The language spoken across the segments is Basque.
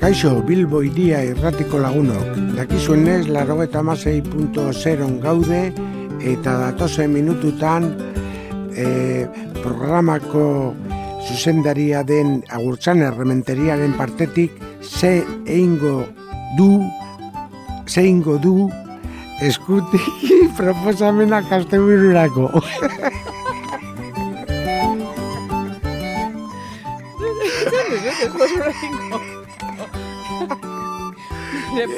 Kaixo, Bilbo iria irratiko lagunok. Dakizuenez, laro eta masei gaude, eta datozen minututan e, programako zuzendaria den agurtzan errementeriaren partetik ze eingo du, ze eingo du eskutik proposamena kastebururako. Nire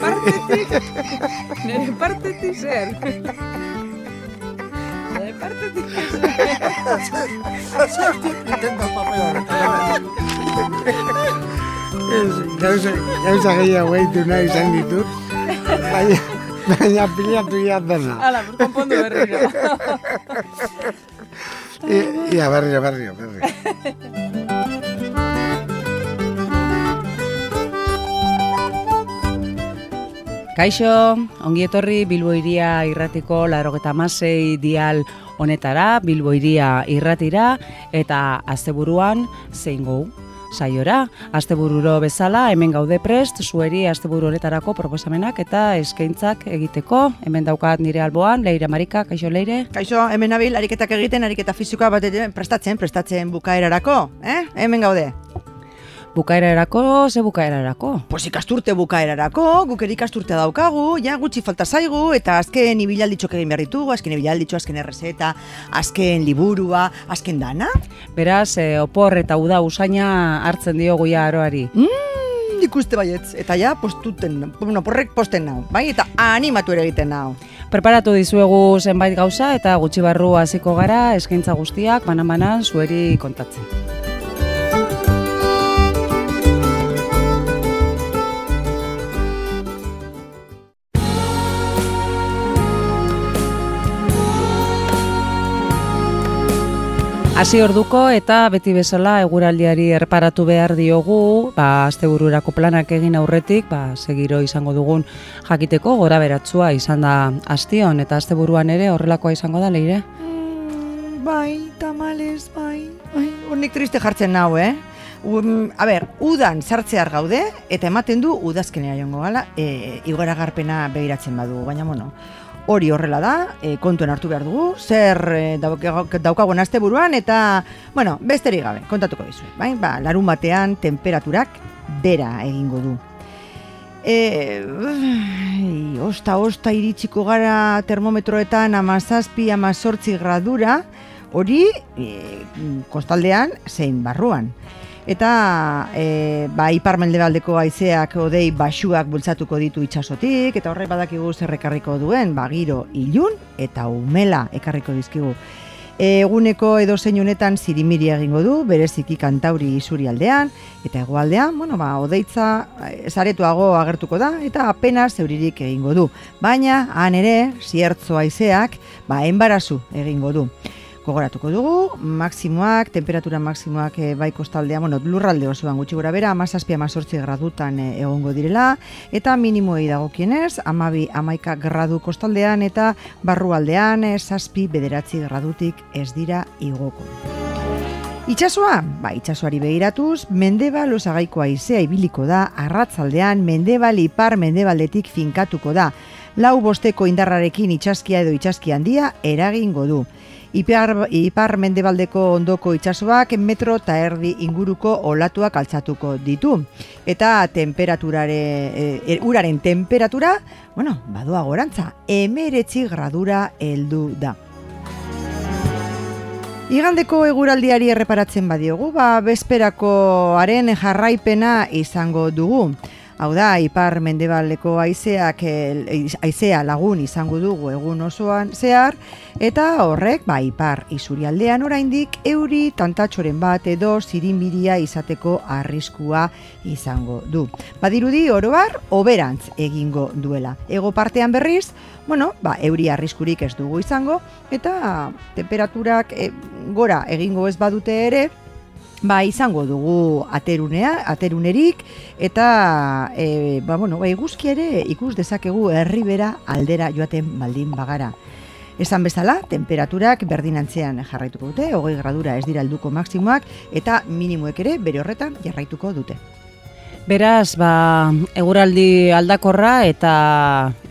partetik, nire partetik zer. Nire partetik zer. Ez, Gauza, gauza gehiago egitu nahi izan ditut, baina, baina pilatu ia dena. Hala, bur konpondu berriro. I- Ia, berrio, berrio, berrio. Kaixo, ongi etorri Bilbo Iria irratiko larogeta masei dial honetara, Bilbo Iria irratira, eta asteburuan zein gau saiora. Astebururo bezala, hemen gaude prest, zueri asteburu honetarako proposamenak eta eskaintzak egiteko. Hemen daukat nire alboan, Leire Marika, kaixo Leire. Kaixo, hemen nabil, ariketak egiten, ariketa fizikoa bat prestatzen, prestatzen bukaerarako, eh? Hemen gaude. Bukaerarako, ze bukaerarako? Pues ikasturte bukaerarako, guk ere ikasturte daukagu, ja gutxi falta zaigu, eta azken ibilalditxok egin behar ditugu, azken ibilalditxo, azken errezeta, azken liburua, azken dana. Beraz, eh, opor eta uda usaina hartzen diogu ja aroari. Mm, ikuste baietz, eta ja postuten, bueno, porrek posten nau, bai? Eta animatu ere egiten nau. Preparatu dizuegu zenbait gauza eta gutxi barru hasiko gara eskaintza guztiak banan-banan zueri kontatzen. Hasi orduko eta beti bezala eguraldiari erparatu behar diogu, ba astebururako planak egin aurretik, ba segiro izango dugun jakiteko gora beratzua izan da astion eta asteburuan ere horrelakoa izango da leire. Mm, bai, tamales, bai, bai. Honik triste jartzen nau, eh? Um, a ber, udan sartzear gaude, eta ematen du udazkenera joango gala, e, igoragarpena begiratzen badu, baina bueno, hori horrela da, e, kontuen hartu behar dugu, zer e, dauka- daukagun asteburuan eta, bueno, besterik gabe, kontatuko dizuet, bai? Ba, larun batean temperaturak bera egingo du. E, ui, osta, osta iritsiko gara termometroetan amazazpi, amazortzi gradura, hori e, kostaldean zein barruan. Eta e, ba, iparmendebaldeko haizeak odei basuak bultzatuko ditu itsasotik eta horrek badakigu zer ekarriko duen, ba, giro ilun eta umela ekarriko dizkigu. Eguneko edo zein honetan zirimiri egingo du, bereziki kantauri isuri aldean, eta hegoaldean, bueno, ba, odeitza eh, saretuago agertuko da, eta apenas euririk egingo du. Baina, han ere, ziertzo haizeak, ba, enbarazu egingo du. Gogoratuko dugu, maksimoak, temperatura maksimoak e, bai kostaldean, bueno, lurralde osoan gutxi gora bera, amazazpi amazortzi gradutan e, egongo direla, eta minimoei dagokienez, amabi amaika gradu kostaldean, eta barrualdean, e, zazpi bederatzi gradutik ez dira igoko. Itxasoa, ba, itxasoari begiratuz, mendebal osagaiko haizea ibiliko da, arratzaldean mendebal ipar mendebaldetik finkatuko da. Lau bosteko indarrarekin itxaskia edo itxaski handia eragingo du. Ipar, ipar mendebaldeko ondoko itxasoak metro eta erdi inguruko olatuak altzatuko ditu. Eta temperaturare, e, e, uraren temperatura, bueno, badoa gorantza, emeretzi gradura heldu da. Igandeko eguraldiari erreparatzen badiogu, ba, bezperakoaren jarraipena izango dugu. Hau da, ipar mendebaldeko haizeak eh, haizea lagun izango dugu egun osoan zehar, eta horrek, ba, ipar isurialdean oraindik euri tantatxoren bat edo zirinbiria izateko arriskua izango du. Badirudi oroar, oberantz egingo duela. Ego partean berriz, bueno, ba, euri arriskurik ez dugu izango, eta temperaturak eh, gora egingo ez badute ere, ba, izango dugu aterunea, aterunerik, eta e, ba, bueno, ba, eguzki ere ikus dezakegu herribera aldera joaten baldin bagara. Esan bezala, temperaturak berdinantzean jarraituko dute, hogei gradura ez dira helduko maksimoak, eta minimoek ere bere horretan jarraituko dute. Beraz, ba, eguraldi aldakorra eta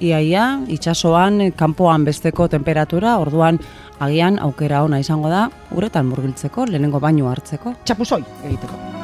iaia, itsasoan kanpoan besteko temperatura, orduan agian aukera ona izango da, uretan murgiltzeko, lehenengo baino hartzeko. Txapuzoi egiteko.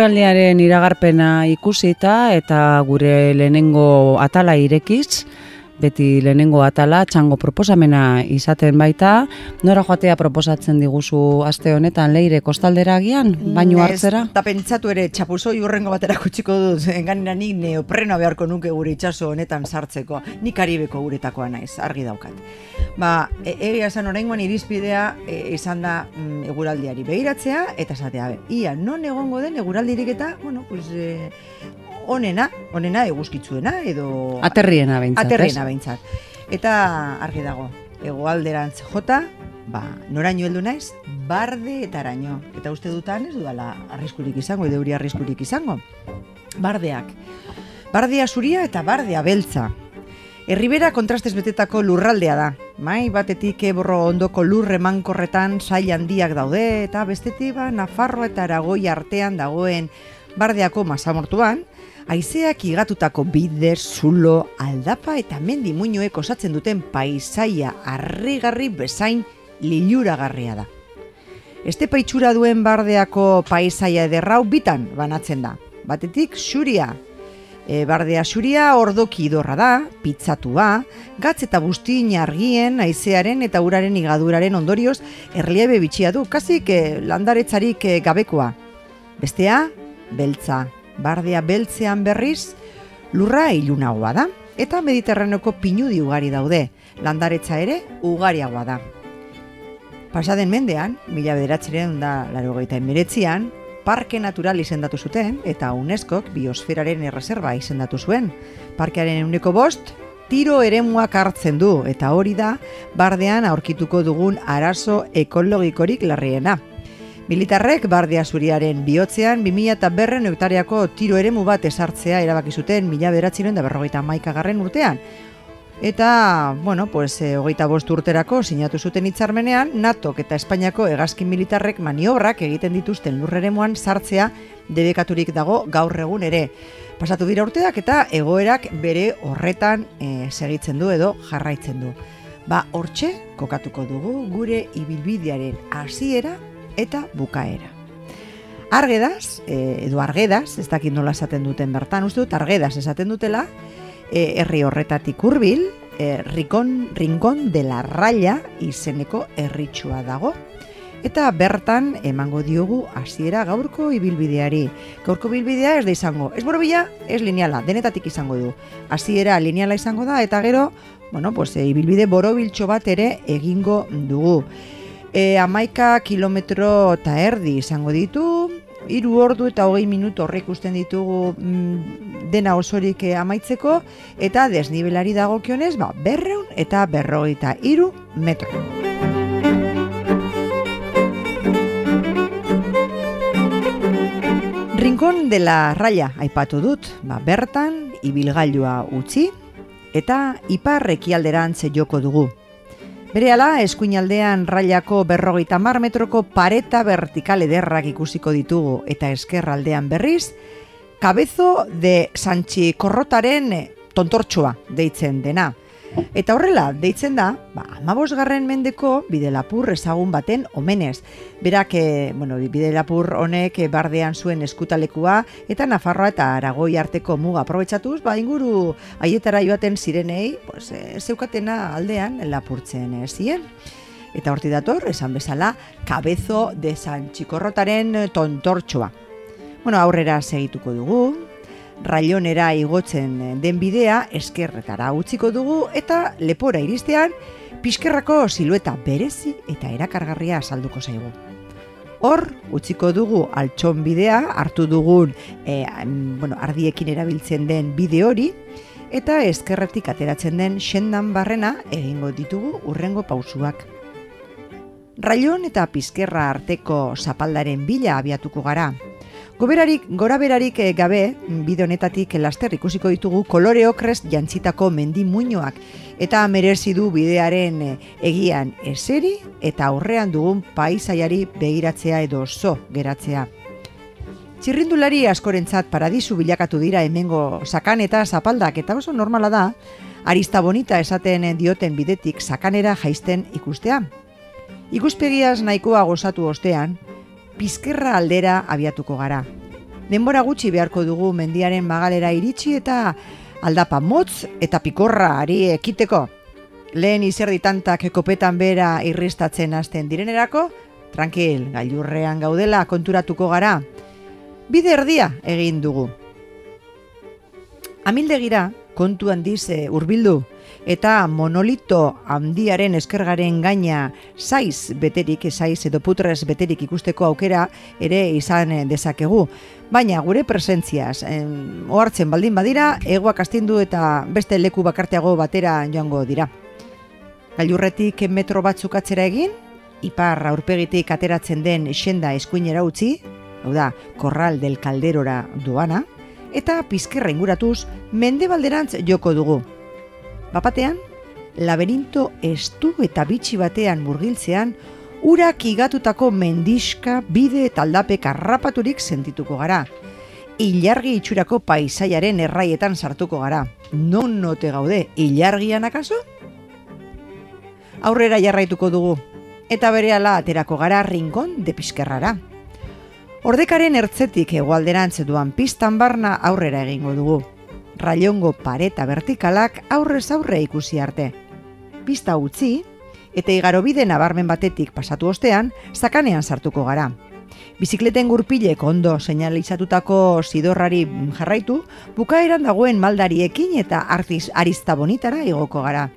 Eguraldiaren iragarpena ikusita eta gure lehenengo atala irekiz, beti lehenengo atala txango proposamena izaten baita, nora joatea proposatzen diguzu aste honetan leire kostaldera agian, baino hartzera? Eta pentsatu ere txapuzoi urrengo batera kutsiko dut, enganera nik neoprena beharko nuke gure itsaso honetan sartzeko, nik karibeko uretakoa naiz, argi daukat. Ba, e- egia esan oraingoan irizpidea e, izan da mm, eguraldiari begiratzea, eta esatea, ia, non egongo den eguraldirik eta, bueno, pues, e, onena, onena eguzkitzuena, edo... Aterriena behintzat, Aterriena ez? behintzat. Eta argi dago, egoalderantz jota, ba, noraino heldu naiz, barde eta araño. Eta uste dutan ez dudala arriskurik izango, edo euri arriskurik izango. Bardeak. Bardea zuria eta bardea beltza. Herribera kontrastez betetako lurraldea da. Mai batetik eborro ondoko lurre mankorretan sail handiak daude eta bestetik ba Nafarroa eta Aragoi artean dagoen bardeako masamortuan, haizeak igatutako bider, zulo, aldapa eta mendi muinoek osatzen duten paisaia harrigarri bezain liluragarria da. Estepa itxura duen bardeako paisaia ederrau bitan banatzen da. Batetik xuria, E, bardea xuria ordoki idorra da, pizzatua, gatz eta bustin argien, haizearen eta uraren igaduraren ondorioz erliebe bitxia du, kasik e, landaretzarik e, gabekoa. Bestea, beltza. Bardea beltzean berriz, lurra ilunagoa da, eta mediterraneoko pinudi ugari daude, landaretza ere ugariagoa da. Pasaden mendean, mila bederatzeren da larogeita emiretzian, Parke Natural izendatu zuten eta UNESCOk biosferaren erreserba izendatu zuen. Parkearen euneko bost, tiro eremuak hartzen du eta hori da bardean aurkituko dugun arazo ekologikorik larriena. Militarrek bardea zuriaren bihotzean 2000 eta berren hektariako tiro eremu bat esartzea erabaki zuten mila bederatziren da berrogeita maikagarren urtean. Eta, bueno, pues, e, hogeita bost urterako sinatu zuten hitzarmenean, NATOk eta Espainiako hegazkin militarrek maniobrak egiten dituzten lurreremuan sartzea debekaturik dago gaur egun ere. Pasatu dira urteak eta egoerak bere horretan e, segitzen du edo jarraitzen du. Ba, hortxe kokatuko dugu gure ibilbidearen hasiera eta bukaera. Argedaz, e, edo argedaz, ez dakit nola esaten duten bertan, uste dut argedaz esaten dutela, e, herri horretatik hurbil, e, Rikon, Rincon de la Raya izeneko herritxua dago. Eta bertan emango diogu hasiera gaurko ibilbideari. Gaurko ibilbidea ez da izango, ez borobila, ez lineala, denetatik izango du. Hasiera lineala izango da eta gero, bueno, pues, e, ibilbide borobiltxo bat ere egingo dugu. E, amaika kilometro eta erdi izango ditu, hiru ordu eta hogei minutu horrek ikusten ditugu mm, dena osorik eh, amaitzeko, eta desnibelari dagokionez, ba, berreun eta berrogeita hiru metro. Rincón de la Raya aipatu dut, ba, bertan ibilgailua utzi eta ipar ekialderantz joko dugu. Berehala, eskuinaldean railako berrogeita mar metroko pareta vertikal ederrak ikusiko ditugu eta eskerraldean berriz, kabezo de Santxi Korrotaren tontortxoa deitzen dena. Eta horrela, deitzen da, ba, amabosgarren mendeko bidelapur ezagun baten omenez. Berak, e, bueno, bidelapur honek eh, bardean zuen eskutalekua eta Nafarroa eta Aragoi arteko muga aprobetsatuz, ba, inguru haietara joaten zirenei, pues, e, zeukatena aldean lapurtzen e, zien. Eta horti dator, esan bezala, kabezo de San Txikorrotaren eh, tontortxoa. Bueno, aurrera segituko dugu, railonera igotzen den bidea eskerretara utziko dugu eta lepora iristean pizkerrako silueta berezi eta erakargarria salduko zaigu. Hor, utziko dugu altxon bidea, hartu dugun e, bueno, ardiekin erabiltzen den bide hori, eta ezkerretik ateratzen den sendan barrena egingo ditugu urrengo pausuak. Railon eta pizkerra arteko zapaldaren bila abiatuko gara. Goberarik, gora berarik eh, gabe, bide honetatik laster ikusiko ditugu kolore okrez jantzitako mendi muinoak eta merezi du bidearen eh, egian eseri eta aurrean dugun paisaiari begiratzea edo zo geratzea. Txirrindulari askorentzat paradisu bilakatu dira hemengo sakan eta zapaldak eta oso normala da, arista bonita esaten dioten bidetik sakanera jaisten ikustea. Ikuspegiaz nahikoa gozatu ostean, pizkerra aldera abiatuko gara. Denbora gutxi beharko dugu mendiaren magalera iritsi eta aldapa motz eta pikorra ari ekiteko. Lehen izerdi tantak kopetan bera irristatzen hasten direnerako, tranquil, gailurrean gaudela konturatuko gara. Bide erdia egin dugu. Amildegira, kontu handiz eh, hurbildu eta monolito handiaren eskergaren gaina saiz beterik, saiz edo putrez beterik ikusteko aukera ere izan dezakegu. Baina gure presentziaz, em, ohartzen baldin badira, egoak astindu eta beste leku bakarteago batera joango dira. Gailurretik metro batzuk atzera egin, ipar aurpegitik ateratzen den xenda eskuinera utzi, hau da, korral del kalderora doana, eta pizkerra inguratuz mendebalderantz joko dugu. Bapatean, laberinto estu eta bitxi batean murgiltzean, urak igatutako mendiska bide eta aldapek arrapaturik sentituko gara. Ilargi itxurako paisaiaren erraietan sartuko gara. Non note gaude, ilargian akaso? Aurrera jarraituko dugu, eta berehala aterako gara rinkon de pizkerrara. Ordekaren ertzetik hegoalderantz duan pistan barna aurrera egingo dugu. Railongo pareta vertikalak aurrez aurre ikusi arte. Pista utzi, eta igarobide nabarmen batetik pasatu ostean, zakanean sartuko gara. Bizikleten gurpilek ondo seinalizatutako sidorrari jarraitu, bukaeran dagoen maldariekin eta artiz arista bonitara igoko gara.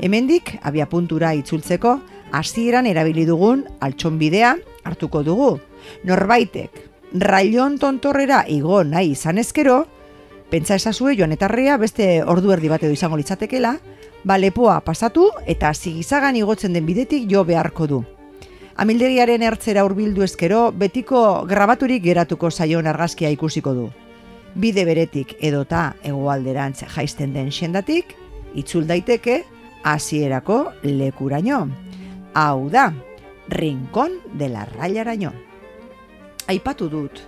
Hemendik, abia puntura itzultzeko, hasieran erabili dugun altxonbidea hartuko dugu. Norbaitek, railon tontorrera igo nahi izan ezkero, pentsa esazue joan etarrea beste ordu erdi bat edo izango litzatekela, ba lepoa pasatu eta zigizagan igotzen den bidetik jo beharko du. Amildegiaren ertzera hurbildu ezkero, betiko grabaturik geratuko zaion argazkia ikusiko du. Bide beretik edota hegoalderantz jaisten den sendatik, itzul daiteke hasierako lekuraino. Hau da, rinkon de la railaraino. Aipatu dut,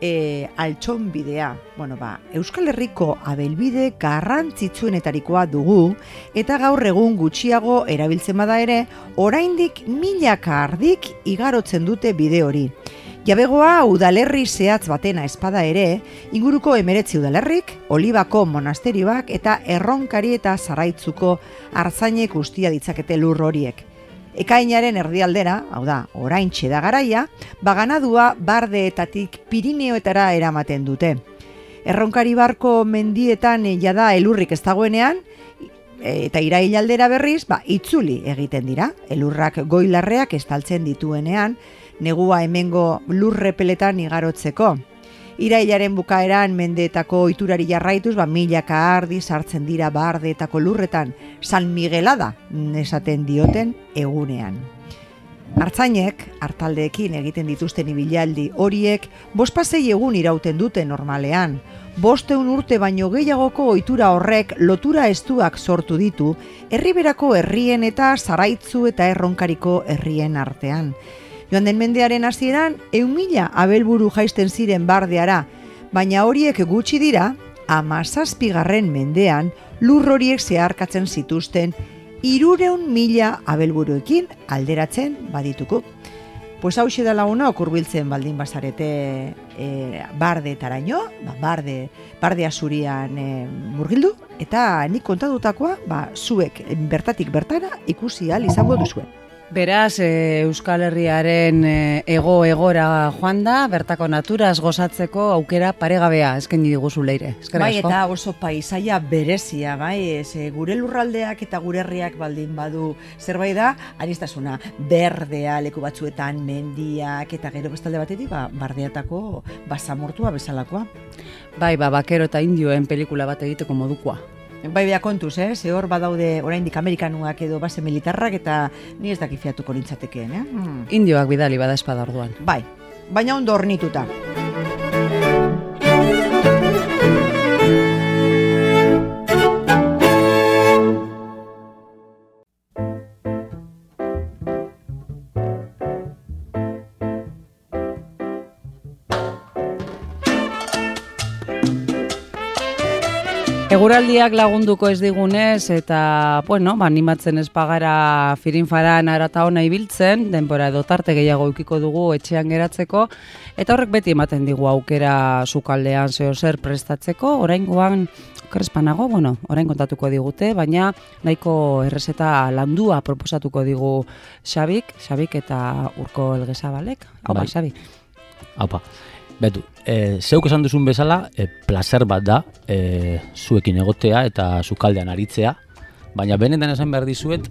e, altxon bidea, bueno, ba, Euskal Herriko abelbide garrantzitsuenetarikoa dugu, eta gaur egun gutxiago erabiltzen bada ere, oraindik milaka ardik igarotzen dute bide hori. Jabegoa udalerri zehatz batena espada ere, inguruko emeretzi udalerrik, olibako monasterioak eta erronkari eta zaraitzuko hartzainek ustia ditzakete lur horiek. Ekainaren erdialdera, hau da, orain da garaia, baganadua bardeetatik Pirineoetara eramaten dute. Erronkari barko mendietan eh, jada elurrik ez dagoenean, e, eta irailaldera berriz, ba, itzuli egiten dira. Elurrak goilarreak estaltzen dituenean, negua hemengo lurrepeletan igarotzeko. Irailaren bukaeran mendeetako ohiturari jarraituz, ba, milaka ardi sartzen dira bardeetako lurretan, San Miguelada esaten dioten egunean. Artzainek, hartaldeekin egiten dituzten ibilaldi horiek, bospasei egun irauten dute normalean. Bosteun urte baino gehiagoko ohitura horrek lotura estuak sortu ditu, herriberako herrien eta zaraitzu eta erronkariko herrien artean. Joan den mendearen hasieran, eun abelburu jaisten ziren bardeara, baina horiek gutxi dira, amazazpigarren mendean, lur horiek zeharkatzen zituzten, irureun mila abelburuekin alderatzen badituko. Pues hau da lagunok urbiltzen baldin bazarete e, barde taraino, ba, barde, barde azurian e, murgildu, eta nik kontadutakoa, ba, zuek bertatik bertara ikusi al izango duzuen. Beraz, e, Euskal Herriaren e, ego egora joan da, bertako naturaz gozatzeko aukera paregabea eskaini diguzu leire. Eskerrik Bai, asko. eta oso paisaia berezia, bai, ez, e, gure lurraldeak eta gure herriak baldin badu zerbait da, anistasuna, berdea leku batzuetan, mendiak, eta gero bestalde batetik, ba, bardeatako basamortua bezalakoa. Bai, ba, bakero eta indioen pelikula bat egiteko modukoa. Bai, bea kontuz, eh? Ze hor badaude oraindik amerikanuak edo base militarrak eta ni ez daki fiatuko nintzatekeen, eh? Hmm. Indioak bidali bada espada orduan. Bai, baina ondo hornituta. Eguraldiak lagunduko ez digunez eta, bueno, ba, animatzen ez pagara firinfaran arata hona ibiltzen, denbora edo tarte gehiago eukiko dugu etxean geratzeko, eta horrek beti ematen digu aukera sukaldean zeo zer prestatzeko, oraingoan krespanago, bueno, orain kontatuko digute, baina nahiko errezeta landua proposatuko digu Xabik, Xabik eta Urko Elgezabalek. Hau bai, Bai. Xabi. Haupa, betu, e, zeuk esan duzun bezala, e, placer bat da e, zuekin egotea eta sukaldean aritzea, baina benetan esan behar dizuet,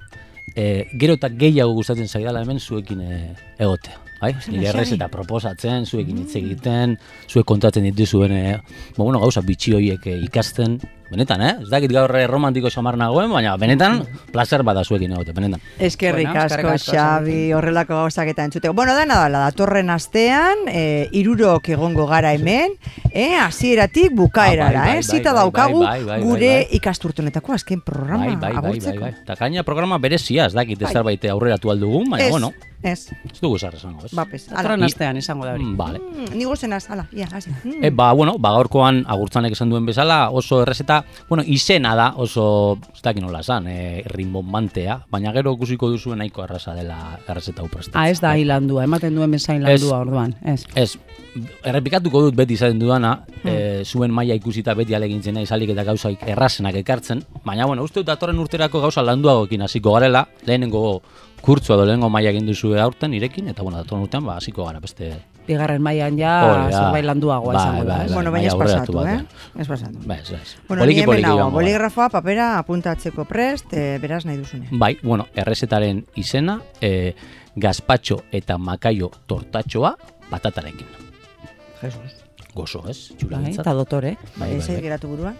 e, gero eta gehiago gustatzen zaidala hemen zuekin e, egotea. Bai? Errez eta proposatzen, zuekin hitz egiten, zuek kontatzen dituzuen, e, ba, bueno, gauza bitxi horiek e, ikasten, benetan, eh? Ez dakit gaur romantiko xamar nagoen, baina benetan, placer bat da zuekin egotea, benetan. Eskerrik Bueno, asko, Xabi, horrelako gauzak eta entzuteko. Bueno, dena dala, datorren astean, e, irurok egongo gara hemen, e, hasieratik bukaerara, Ah, bai, bai, eh? Zita bai, daukagu bai, bai, bai, gure bai, bai. ikasturtunetako azken programa Bai, bai, bai, bai, agurtzeko. bai. Eta gaina programa berezia, ez dakit ez zerbait aurreratu aldugun, baina, bueno, ez, ez dugu zer esango, ez? bapes. Ala. Datorren astean izango da hori. Mm, Vale. Mm, Ni gozenaz, ala, ia, hasi. Mm. E, ba, bueno, ba, gaurkoan agurtzanek esan duen bezala, oso errezeta, bueno, izena da, oso, ez dakit nola esan, e, rimbombantea, baina gero ikusiko duzu nahiko erraza dela errezeta hau prestatzen. Ah, ez da hilandua, ematen duen bezain landua orduan, ez. Ez, errepikatuko dut beti izaten dudana, e, zuen maila ikusita beti alegintzen nahi salik eta gauzaik errazenak ekartzen, baina, bueno, uste dut datorren urterako gauza landuagoekin hasiko garela, lehenengo kurtzua edo lehenengo maila egin duzue aurten irekin, eta, bueno, datorren urtean, ba, hasiko gara beste... Bigarren mailan ja da. zerbait landuagoa Bai, izango da. bai, ez? bai. bueno, baina ez maila aurreratu pasatu, eh? Ez pasatu. Ba, ez, ez. Bueno, Poliki, ni hemen poliki nago, boligrafoa, papera apuntatzeko prest, e, beraz nahi duzune. Bai, bueno, errezetaren izena, e, gazpatxo eta makaio tortatxoa patatarekin. Jesus. Gozo, ez? Bai, Txulagintzat. eta dotore. Bai, Bai, bai, bai. geratu buruan?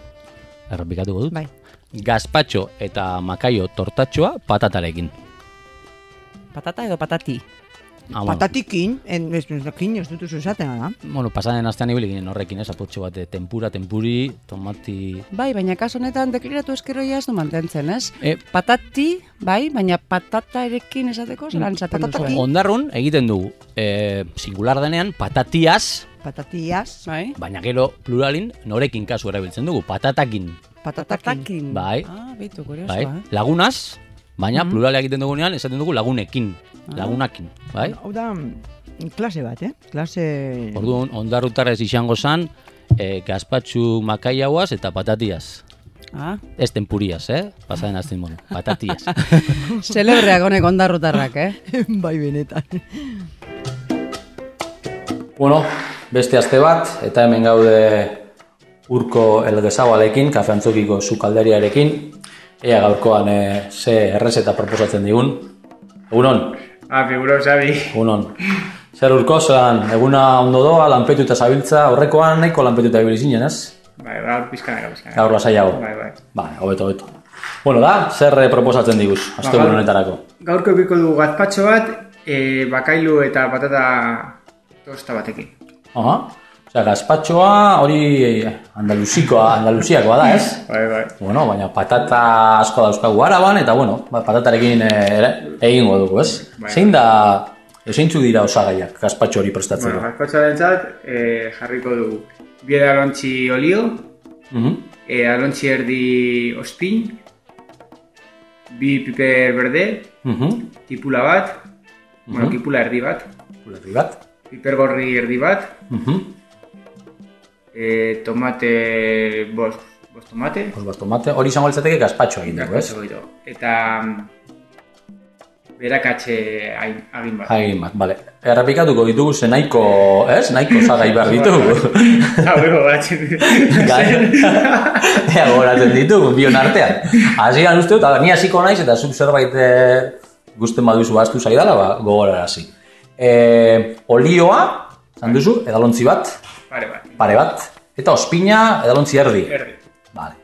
Errepikatuko dut. Bai. Gazpatxo eta makaio tortatxoa patatarekin. Patata edo patati. Ah, bueno, Patatikin, en, ez, ez, kin, ez dut esaten, da? bueno, pasaden astean ibili ginen horrekin, ez? Apurtxo bat, eh, tempura, tempuri, tomati... Bai, baina kaso honetan deklinatu eskeroia ez du mantentzen, ez? E, Patati, bai, baina patata erekin esateko, zelan esaten Patatakin. duzu. ondarrun egiten dugu, e, singular denean, patatiaz, Patatiaz, Bai? baina gero pluralin norekin kasu erabiltzen dugu, patatakin. patatakin. Patatakin. Bai. Ah, bitu, kuriosoa, bai? eh? Lagunaz, baina Mhm. plurala egiten dugunean esaten dugu lagunekin. Lagunakin, bai? Hau da, mm, klase bat, eh? Klase... Orduan, ondarrutarrez izango zan, e, gazpatxu makaiauaz eta patatiaz. Ah, Ez tempuriaz, eh? Pasaden azten mono, patatiaz. celebreak honek ondarrutarrak, eh? bai benetan. bueno, beste aste bat, eta hemen gaude urko elgezabalekin, kafe antzokiko sukalderiarekin, ea gaurkoan e, ze errezeta proposatzen digun. Egunon, Ah, figuro, Xabi. egunon. Zer urko, zelan, eguna ondo doa, lanpetuta zabiltza, horrekoan nahiko lanpetuta ibili zinen, ez? Bai, gaur pizkanaka, pizkanaka. Gaur lasaiago. Bai, bai. Ba, hobeto, hobeto. Bueno, da, zer eh, proposatzen diguz, azte gaur- honetarako. Gaurko ebiko dugu gazpatxo bat, e, bakailu eta patata tosta batekin. Aha. Osea, gazpatxoa hori andaluzikoa, andaluziakoa da, ez? Bai, bai. Bueno, baina patata asko dauzkagu araban, eta bueno, ba, patatarekin eh, ere, egingo dugu, ez? Bai. Zein da, zeintzuk dira osagaiak gazpatxo hori prestatzeko? Bueno, gazpatxoarentzat e, jarriko dugu bieda alontxi olio, Mhm. e, alontxi erdi ospin, bi piper berde, Mhm. tipula bat, bueno, Mhm. tipula erdi bat, Ulerri bat. piper gorri erdi bat, Mhm. E, tomate, bost, bost tomate, Pues bat tomate, hori izango litzateke gazpatxo egin dugu, ez? Eta berakatxe hain- agin bat. Hagin bat, bale. Errepikatuko ditugu ze nahiko, ez? Nahiko zagai behar ditugu. Hau, ego, batzen dut. Gai, ea gogoratzen ditugu, bion artean. Hasieran uste dut, ni hasiko naiz eta zuk zerbait eh, gusten baduzu bastu zaidala, ba, gogorarazi. Eh, olioa, zan duzu, edalontzi bat, Pare bat. pare bat, eta ospina edalontzi erdi. Erdi. Vale.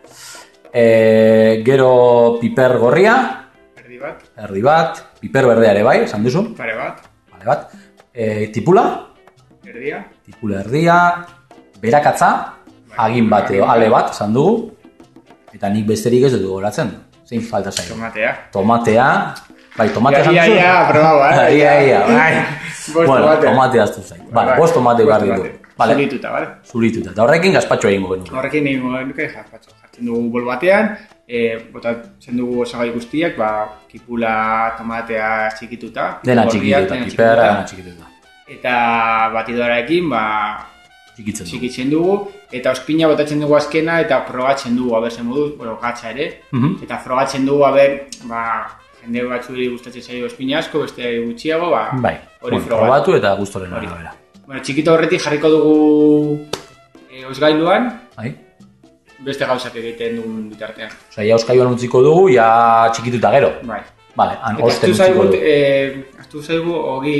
Eh, gero piper gorria, Erdi bat. erdi bat, piper berdea ere bai, zan duzu, Pare bat. pare bat. Eh, tipula, Erdia. tipula erdia, berakatza, agin bat edo ale bat, esan dugu, eta nik besterik ez dut gogoratzen. Zein falta zaio. Tomatea. Tomatea, bai, tomatea Ia, esan ia, duzu? ia, probau, eh? Ia, ia, bai. Bost bueno, tomate. tomatea aztu zaio. Vale, Bai, bost tomate behar ditu. tomate. Vale, Zurituta, bale? zurituta. Eta horrekin gazpatxo egingo genuke. Horrekin egin nuke jarpatxo. Jartzen dugu bol batean, e, botatzen dugu osagai guztiak, ba, kipula, tomatea txikituta. Dena txikituta, dena piperra, dena txikituta. Eta batidorarekin, ba, Txikitzen txikitzen dugu, eta ospina botatzen dugu azkena, eta frogatzen dugu, haber zen moduz, bueno, gatza ere, Mhm. eta frogatzen dugu, haber, ba, jende batzuri gustatzen zaio ospina asko, beste gutxiago, ba, Bai, hori bueno, frogatu. probatu eta gustoren Hori. arabera. Bueno, txikito horretik jarriko dugu e, osgailuan, Bai? beste gauzak egiten dugun bitartean. Osea, ja oskaioan utziko dugu, ja txikituta gero. Bai. Vale, han osten utziko dugu. e, astu zaigu, hogi,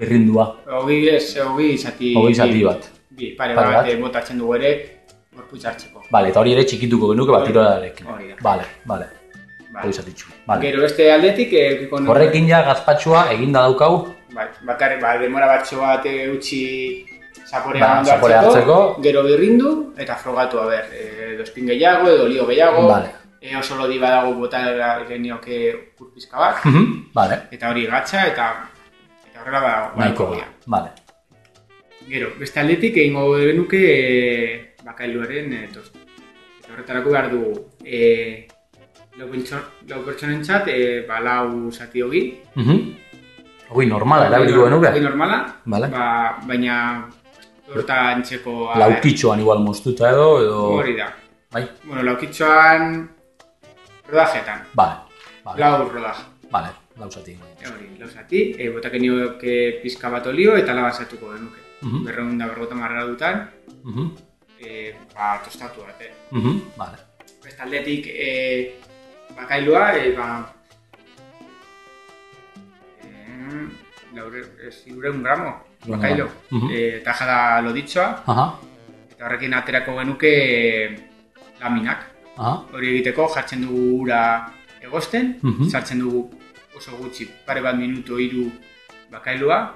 Berrindua. hogi ez, hogi zati... Hogi zati bat. Bi, pare, Pare bat, bat. eh, botatzen dugu ere, gorputz hartzeko. Vale, eta hori ere txikituko genuke batiroarekin. Hori da. Vale, vale. Bai. Zatitxu. Vale. Gero beste aldetik, eh, Horrekin ja gazpatxua eginda daukagu. Bai, bakarrik, ba, demora batxo bat eh, utzi zaporea Ba, ondo zaporea hartzeko, hartzeko. gero birrindu, eta frogatu, a ber, edo espin gehiago, edo olio gehiago, Vale. eh, oso lodi badago bota genioke ur pizka bat, Mhm. Vale. eta hori gatza, eta eta horrela badago. Nahiko da. ia. Vale. Gero, beste aldetik egingo genuke e, bakailuaren e, tostu. Eta horretarako behar dugu e, lau, pertso- lau pertsonentzat e, ba, lau zati hogi. Mhm. Hoi normala, erabiliko genuke. normala, Vale. ba, baina horta antzeko... a ber, Laukitxoan igual moztuta edo, edo... Hori da. Bai. Bueno, laukitxoan rodajetan. Vale. Vale. Lau rodaje. Vale. Lau zati. E, hori, lau zati. E, botaken nioke pizka bat olio eta laba zatuko genuke. Mhm. Berreun da berrota marra dutan, Mhm. e, ba, tostatu bat, eh. Mhm. Vale. Beste aldetik e, bakailua, e, ba, e, laure, ez, irureun gramo, bakailo. Mhm. E, tajada loditxoa, Aha. eta horrekin aterako genuke e, laminak. Aha. Hori egiteko jartzen dugu ura egosten, Mhm. sartzen dugu oso gutxi, pare bat minutu hiru bakailua,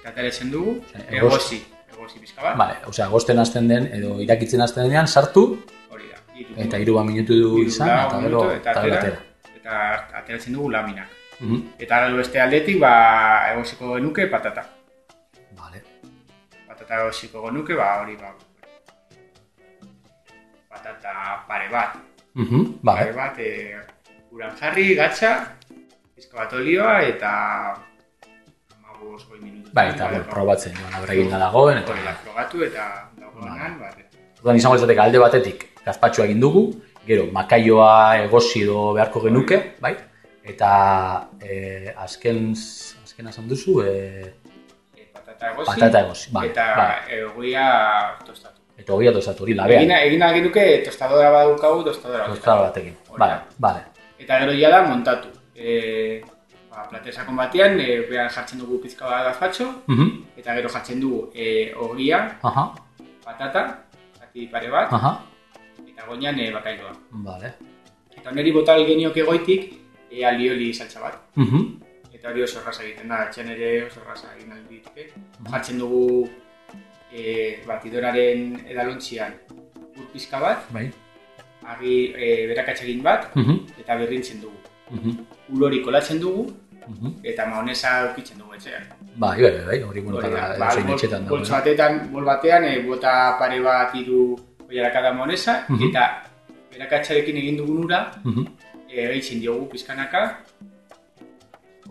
eta ateratzen dugu, egosi, egosi pizka bat, Vale, osea, agosten hasten den, edo irakitzen hasten denean, sartu, hori da. hiru eta hiru bat minutu du izan, eta gero, eta ateratzen dugu laminak. Mhm. Eta gero beste aldetik, ba, egosiko genuke patata. Vale. Patata egosiko genuke, ba, hori, ba, patata pare bat. Mhm. Pare Vale. bat, e, uran jarri, gatza, pizka bat olioa, eta amabos goi minutu. Bai, eta bueno, probatzen joan abregin da dagoen, eta Hori da, frogatu eta dagoenan, ba, Orduan izango litzateke alde batetik gazpatxoa egin dugu, gero makaioa egosi edo beharko genuke, bai? Eta eh, azken azken esan duzu, eh, e, patata egosi, patata egosi, bai, eta bai. egoia tostatu. Eta hogia tostatu hori labean, Egin, egin algin duke tostadora badaukagu, tostadora batekin. Hori Vale, da. vale. Eta gero ja da montatu. E, ba, platesakon batean, e, behan jartzen dugu pizka bat gazpatxo, Mhm. eta gero jartzen dugu e, ogia, Aha, patata, zati pare bat, aha. eta goinan e, bakailoa. Vale. Eta oneri botal genioke goitik, e, alioli saltza bat. Mhm. Eta hori oso erraza egiten da, etxean ere oso erraza egin alditeke. Jartzen dugu e, batidoraren edalontzian ur pizka bat, Bai. agi e, berakatxegin bat, Mhm. eta berrintzen dugu. Mhm. Ulori kolatzen dugu, Mhm. eta maonesa eukitzen dugu etxean. Bai, bai, bai, hori bueno, Hori da, para ba, etxetan dago. boltso batetan, bol batean, e, bota pare bat hiru oiarakada maonesa, Mhm. eta berakatxarekin egin dugun ura, Mhm. E, gehitzen diogu pizkanaka,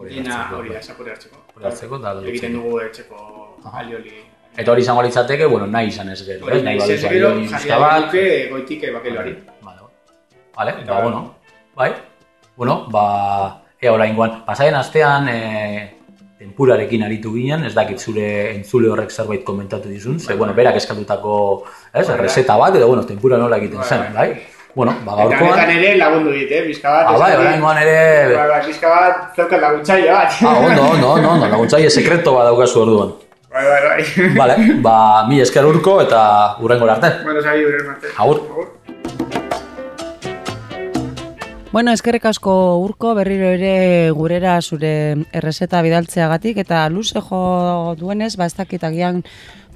dena hori da, bai. zapore hartzeko. Hori hartzeko eta Egiten dugu etxeko alioli. Eta hori izango litzateke, bueno, nahi izan ez gero, Hori ez? nahi baduzu zez gero, jarri duke goitik bakeloari. Vale, vale, Eta bueno, bai, bueno, ba, Ea oraingoan, pasaien astean e, tempurarekin aritu ginen, ez dakit zure entzule horrek zerbait komentatu dizun, ze, bueno, berak eskatutako, ez, reseta bat, edo, bueno, tempura nola egiten zen, bai? Bueno, ba, Eta honetan gaurkoan... ere lagundu dit, eh, bizka bat. Ah, bai, oraingoan ere... Bai, bizka bat, zeukat laguntzaile bat. Ah, ondo, ondo, ondo, ondo, laguntzaile sekreto bat daukazu orduan. Bai, bai, bai. Vale, ba, mi esker urko eta urrengora arte. Bueno, sabi, uren arte. Agur. Bueno, eskerrik asko urko berriro ere gurera zure errezeta bidaltzeagatik eta luze jo duenez, ba ez dakit agian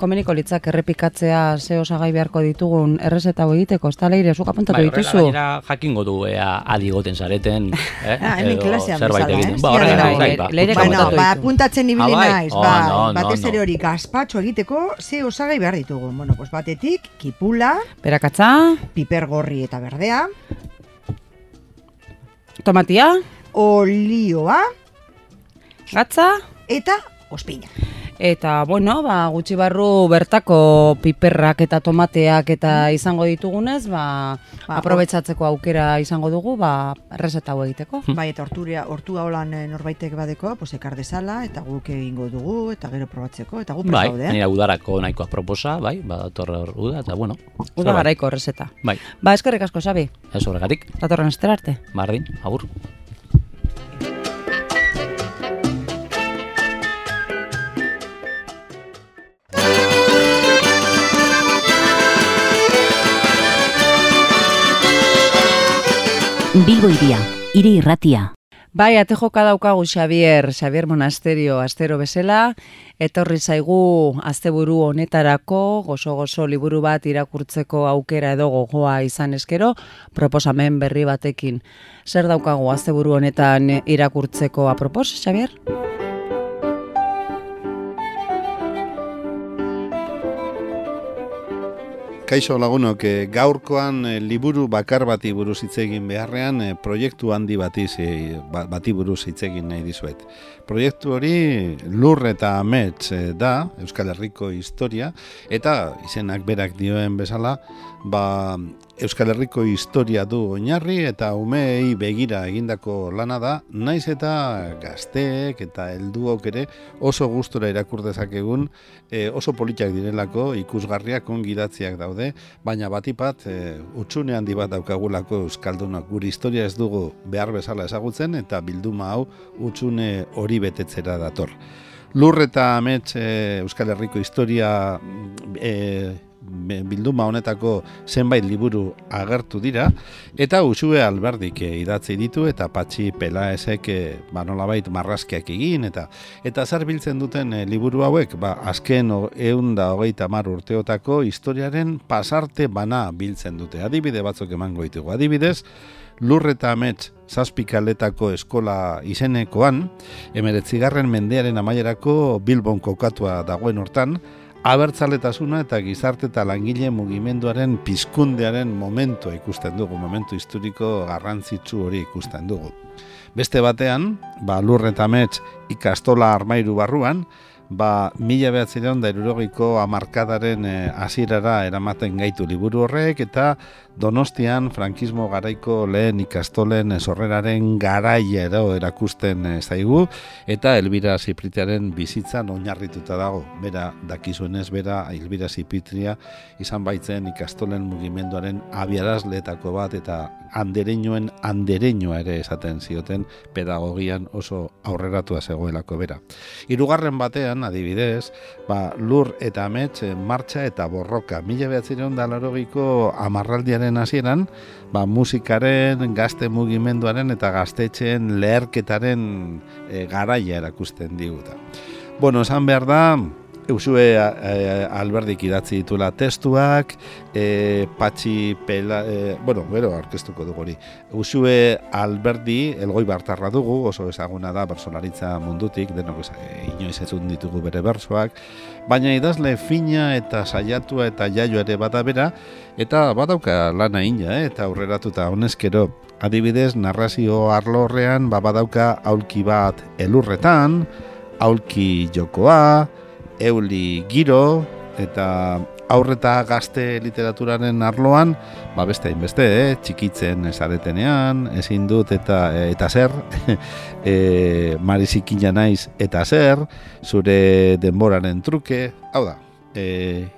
komeniko litzak errepikatzea ze osagai beharko ditugun errezeta egiteko, ez da leire, zuk apuntatu Bai, horrela dituzu. gainera jakingo du ea adigoten zareten, eh? Ah, hemen klasean bezala, egiten. eh? Ba, horrela bai, bai, ba. leire Bueno, ba, apuntatzen ibili Ah, bai? naiz, bai, no, no, batez ere hori gazpatxo egiteko ze osagai behar ditugu. Bueno, pues batetik, kipula, Berakatza, piper gorri eta berdea, tomatia, olioa. Gatza, eta ospina. Eta, bueno, ba, gutxi barru bertako piperrak eta tomateak eta izango ditugunez, ba, Ba, aprobetsatzeko aukera izango dugu, ba, errezeta hau egiteko. Bai, eta horturia, hortua holan eh, norbaitek badeko, pues ekar dezala, eta guk egingo dugu, eta gero probatzeko, eta gu Bai, prest gaude, eh? udarako nahikoa proposa, bai, ba, dator hor uda, eta bueno. Uda garaiko errezeta. Bai, Ba, eskerrik asko, Sabi. ez horregatik, Datorren arte. bardin, agur. Bilbo iria, hiri irratia. Bai, ate joka daukagu Xavier, Xavier Monasterio astero bezala, etorri zaigu asteburu honetarako gozo-gozo liburu bat irakurtzeko aukera edo gogoa izan eskero, proposamen berri batekin. Zer daukagu asteburu honetan irakurtzeko apropos, Xavier? Kaixo lagunok, eh, gaurkoan eh, liburu bakar bati buruz hitz egin beharrean eh, proiektu handi bati, ba- bati buruz hitz egin nahi dizuet. Proiektu hori lur eta amets da, Euskal Herriko historia, eta izenak berak dioen bezala, ba, Euskal Herriko historia du oinarri eta umeei begira egindako lana da, naiz eta gazteek eta helduok ere oso gustora irakur dezakegun e, oso politak direlako, ikusgarriak ongidatziak daude, baina batipat e, utxune handi bat daukagulako Euskaldunak gure historia ez dugu behar bezala ezagutzen eta bilduma hau utxune hori betetzera dator. Lur eta amets e, Euskal Herriko historia e, bilduma honetako zenbait liburu agertu dira. Eta Usue Alberdik eh, idatzi ditu eta Patxi Pelaesek eh, ba nolabait marrazkiak egin eta eta zer biltzen duten eh, liburu hauek ba azken o- ehun da hogeita hamar urteotako historiaren pasarte bana biltzen dute. Adibide batzuk emango ditugu. Adibidez Lur eta Amets zazpikaletako eskola izenekoan, emeretzigarren mendearen amaierako Bilbon kokatua dagoen hortan, abertzaletasuna eta gizarte eta langile mugimenduaren pizkundearen momentua ikusten dugu, momentu historiko garrantzitsu hori ikusten dugu. Beste batean, ba, lur eta amets ikastola armairu barruan, ba, mila behatzireon da irurogiko amarkadaren eh, hasierara eramaten gaitu liburu horrek, eta Donostian frankismo garaiko lehen ikastolen sorreraren garaia ero erakusten eh, zaigu eta Elbira Zipritiaren bizitzan oinarrituta dago. Bera dakizuenez bera Elbira Zipritria izan baitzen ikastolen mugimenduaren abiarazletako bat eta andereñoen andereñoa ere esaten zioten pedagogian oso aurreratua zegoelako bera. Hirugarren batean, adibidez, ba, lur eta amets eh, martxa eta borroka. Mila behatzireun da larogiko amarraldiaren hasieran, ba, musikaren, gazte mugimenduaren eta gaztetxeen leherketaren e, garaia erakusten diguta. Bueno, esan behar da, Eusue e, Alberdik idatzi ditula testuak, e, Patxi Pela, e, bueno, gero aurkeztuko dugu hori. Eusue Alberdi, elgoi bartarra dugu, oso ezaguna da bersolaritza mundutik, denok inoiz ezun ditugu bere bersoak, baina idazle fina eta saiatua eta jaio ere bada bera, eta badauka lana ina, eh? eta aurreratuta honezkero. Adibidez, narrazio arlo horrean, ba, badauka aulki bat elurretan, aulki jokoa, euli giro, eta aurreta gazte literaturaren arloan, ba beste hainbeste, eh? txikitzen esaretenean, ezin dut eta eta zer, e, marizikina naiz eta zer, zure denboraren truke, hau da, e,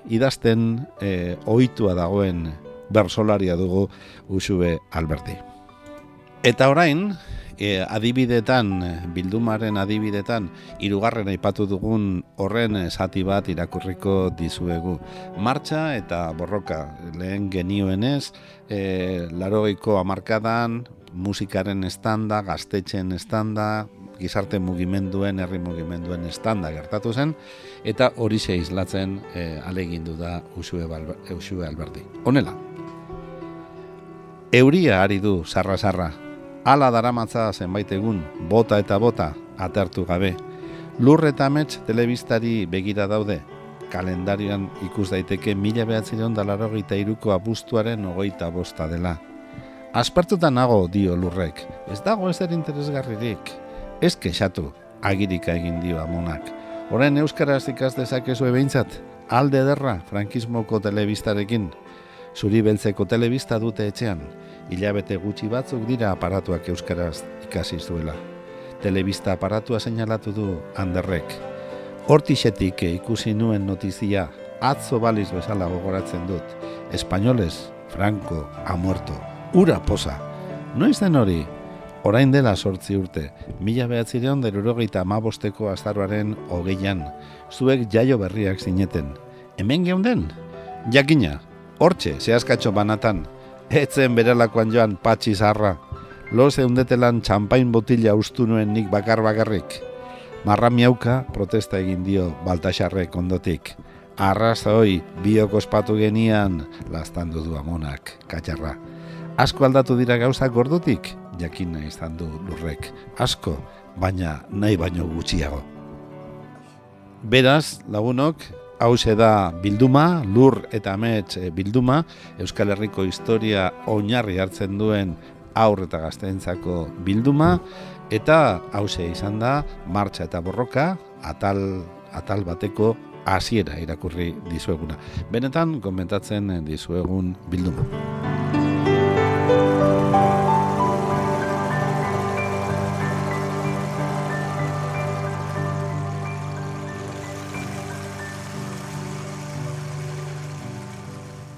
idazten e, ohitua dagoen bersolaria dugu Usube Alberti. Eta orain, e, adibidetan, bildumaren adibidetan, hirugarren aipatu dugun horren zati bat irakurriko dizuegu. Martxa eta borroka, lehen genioenez, e, larogeiko amarkadan, musikaren estanda, gaztetxen estanda, gizarte mugimenduen, herri mugimenduen estanda gertatu zen, eta hori ze e, alegindu da Usue, Alberti. Honela, euria ari du sarra-sarra, ala daramatza zenbait egun, bota eta bota, atertu gabe. Lur eta amets telebistari begira daude, kalendarioan ikus daiteke mila behatzireon dalaro gita iruko abuztuaren ogoita bosta dela. Aspertuta nago dio lurrek, ez dago ez interesgarririk. Ez kexatu, agirika egin dio amonak. Horen euskaraz ikas dezakezu behintzat, alde derra frankismoko telebistarekin. Zuri beltzeko telebista dute etxean, hilabete gutxi batzuk dira aparatuak euskaraz ikasi zuela. Telebista aparatua seinalatu du handerrek. Hortixetik ikusi nuen notizia, atzo baliz bezala gogoratzen dut. Espainoles, Franco, ha muerto. Ura posa. Noiz den hori? Orain dela sortzi urte, mila behatzireon derurogeita amabosteko azaruaren hogeian, zuek jaio berriak zineten. Hemen geunden? Jakina, hortxe, zehazkatxo banatan, Etzen berelakoan joan patxi zarra. Lo zeundetelan txampain botila ustu nuen nik bakar bakarrik. Marra miauka protesta egin dio Baltasarrek ondotik. Arraza hoi, biok ospatu genian, lastan du amonak, katxarra. Asko aldatu dira gauzak gordotik, jakin nahi izan du lurrek. Asko, baina nahi baino gutxiago. Beraz, lagunok, hau da bilduma, lur eta amets eh, bilduma, Euskal Herriko historia oinarri hartzen duen aur eta gazteentzako bilduma, eta hau izan da, martxa eta borroka, atal, atal bateko hasiera irakurri dizueguna. Benetan, komentatzen dizuegun bilduma.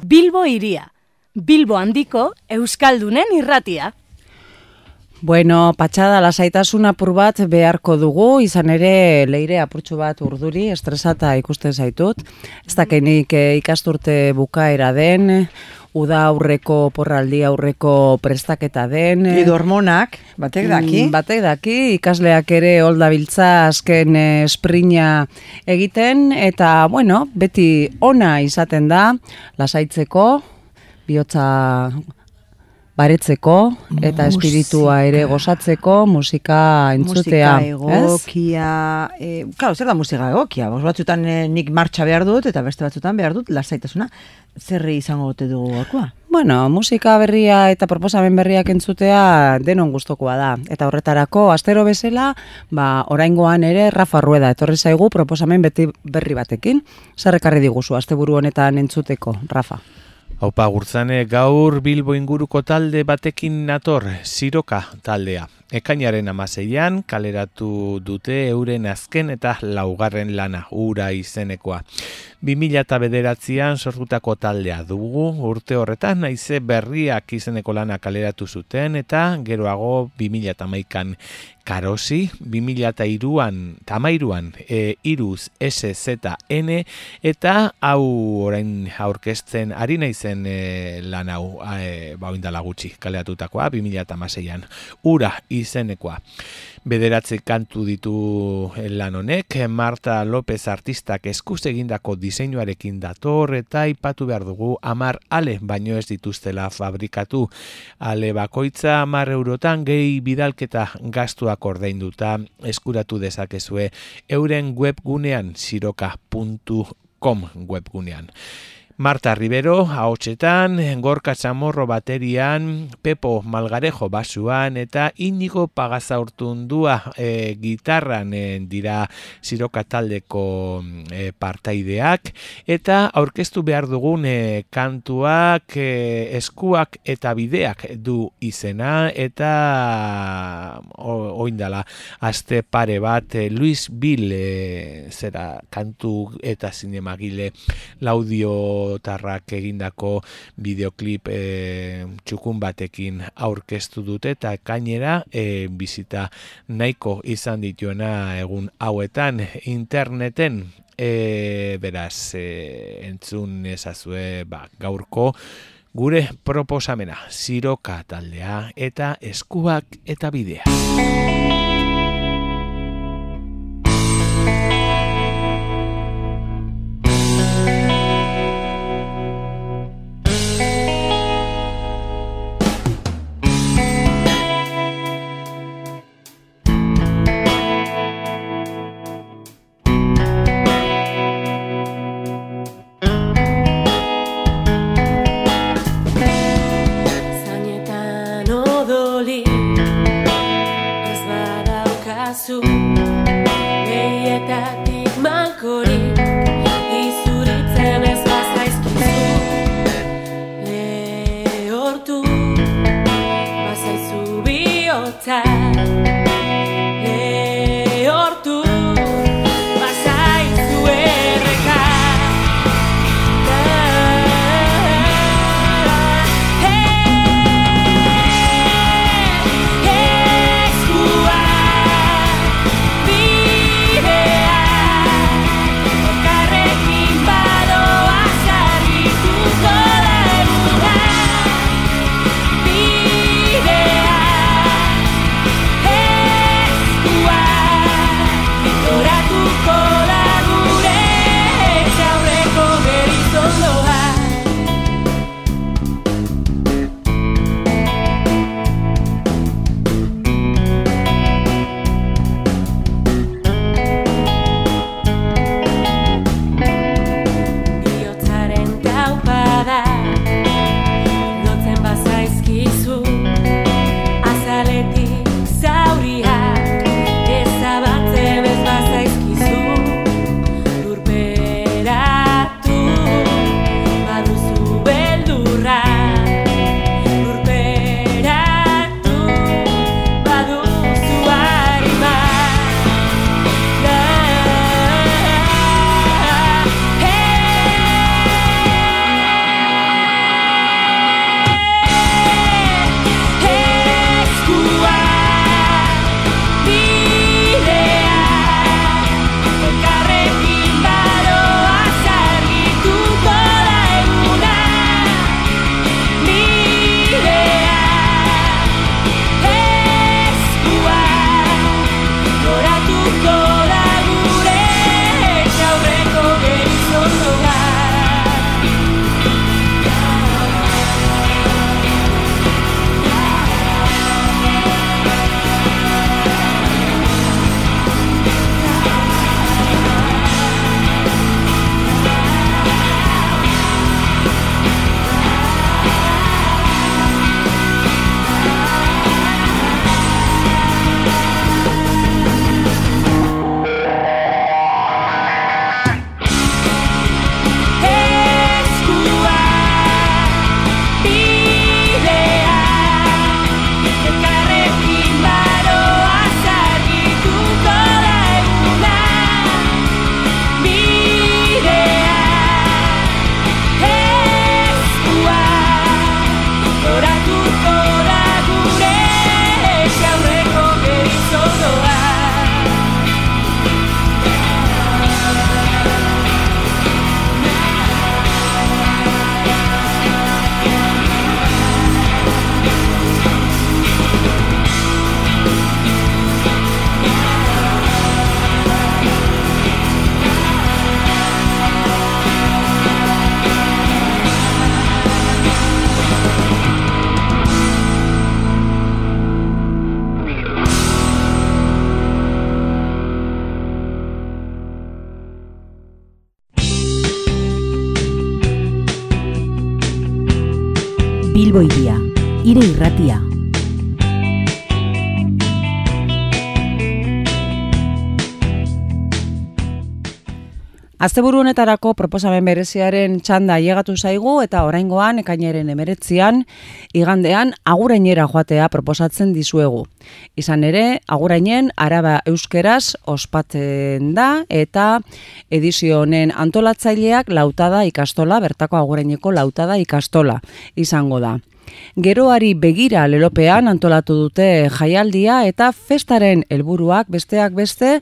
Bilbo iria. Bilbo handiko Euskaldunen irratia. Bueno, patxada lasaitasun apur bat beharko dugu, izan ere leire apurtxu bat urduri, estresata ikusten zaitut. Ez dakenik eh, ikasturte bukaera den, uda aurreko porraldi aurreko prestaketa den. Edo hormonak, batek daki. Mm, batek daki, ikasleak ere holda biltza azken esprina egiten, eta bueno, beti ona izaten da, lasaitzeko, bihotza baretzeko eta espiritua ere gozatzeko musika entzutea. Musika egokia, e, claro, zer da musika egokia? Bos batzutan e, nik martxa behar dut eta beste batzutan behar dut lasaitasuna. Zerri izango dute dugu gorkoa? Bueno, musika berria eta proposamen berriak entzutea denon gustokoa da. Eta horretarako, astero bezala, ba, oraingoan ere Rafa Rueda etorri zaigu proposamen beti berri batekin. Zerrekarri diguzu, asteburu honetan entzuteko, Rafa? Haupa, gurtzane gaur Bilbo inguruko talde batekin nator, Siroka taldea. Ekainaren amaseian kaleratu dute euren azken eta laugarren lana, ura izenekoa. 2000 eta bederatzean sortutako taldea dugu, urte horretan naize berriak izeneko lana kaleratu zuten eta geroago 2000 eta maikan karosi, 2000 eta iruan, tamairuan, e, iruz SZN eta hau orain aurkezten ari naizen e, lan hau e, bauindala gutxi kaleatutakoa, 2000 eta maseian, ura izenekoa. Bederatze kantu ditu lan honek, Marta López artistak eskuz egindako diseinuarekin dator eta ipatu behar dugu amar ale baino ez dituztela fabrikatu. Ale bakoitza amar eurotan gehi bidalketa gastuak ordainduta eskuratu dezakezue euren webgunean siroka.com webgunean. Marta Rivero ahotsetan, Gorka Chamorro baterian, Pepo Malgarejo basuan eta Inigo Pagazaurtundua e, gitarran e, dira siroka taldeko e, partaideak. Eta aurkeztu behar dugun e, kantuak e, eskuak eta bideak du izena. Eta oindala aste pare bat Luis Bill zera kantu eta zinemagile laudio tarrak egindako bideoklip e, txukun batekin aurkeztu dute eta kainera e, bizita nahiko izan dituena egun hauetan interneten e, beraz e, entzun ezazue ba, gaurko gure proposamena ziroka taldea eta eskuak eta bidea. Ire irratia. Asteburu honetarako proposamen bereziaren txanda ailegatu zaigu eta oraingoan ekainaren emeretzian igandean agurainera joatea proposatzen dizuegu. Izan ere, agurainen araba euskeraz ospatzen da eta edizio honen antolatzaileak lautada ikastola, bertako aguraineko lautada ikastola izango da. Geroari begira lelopean antolatu dute jaialdia eta festaren helburuak besteak beste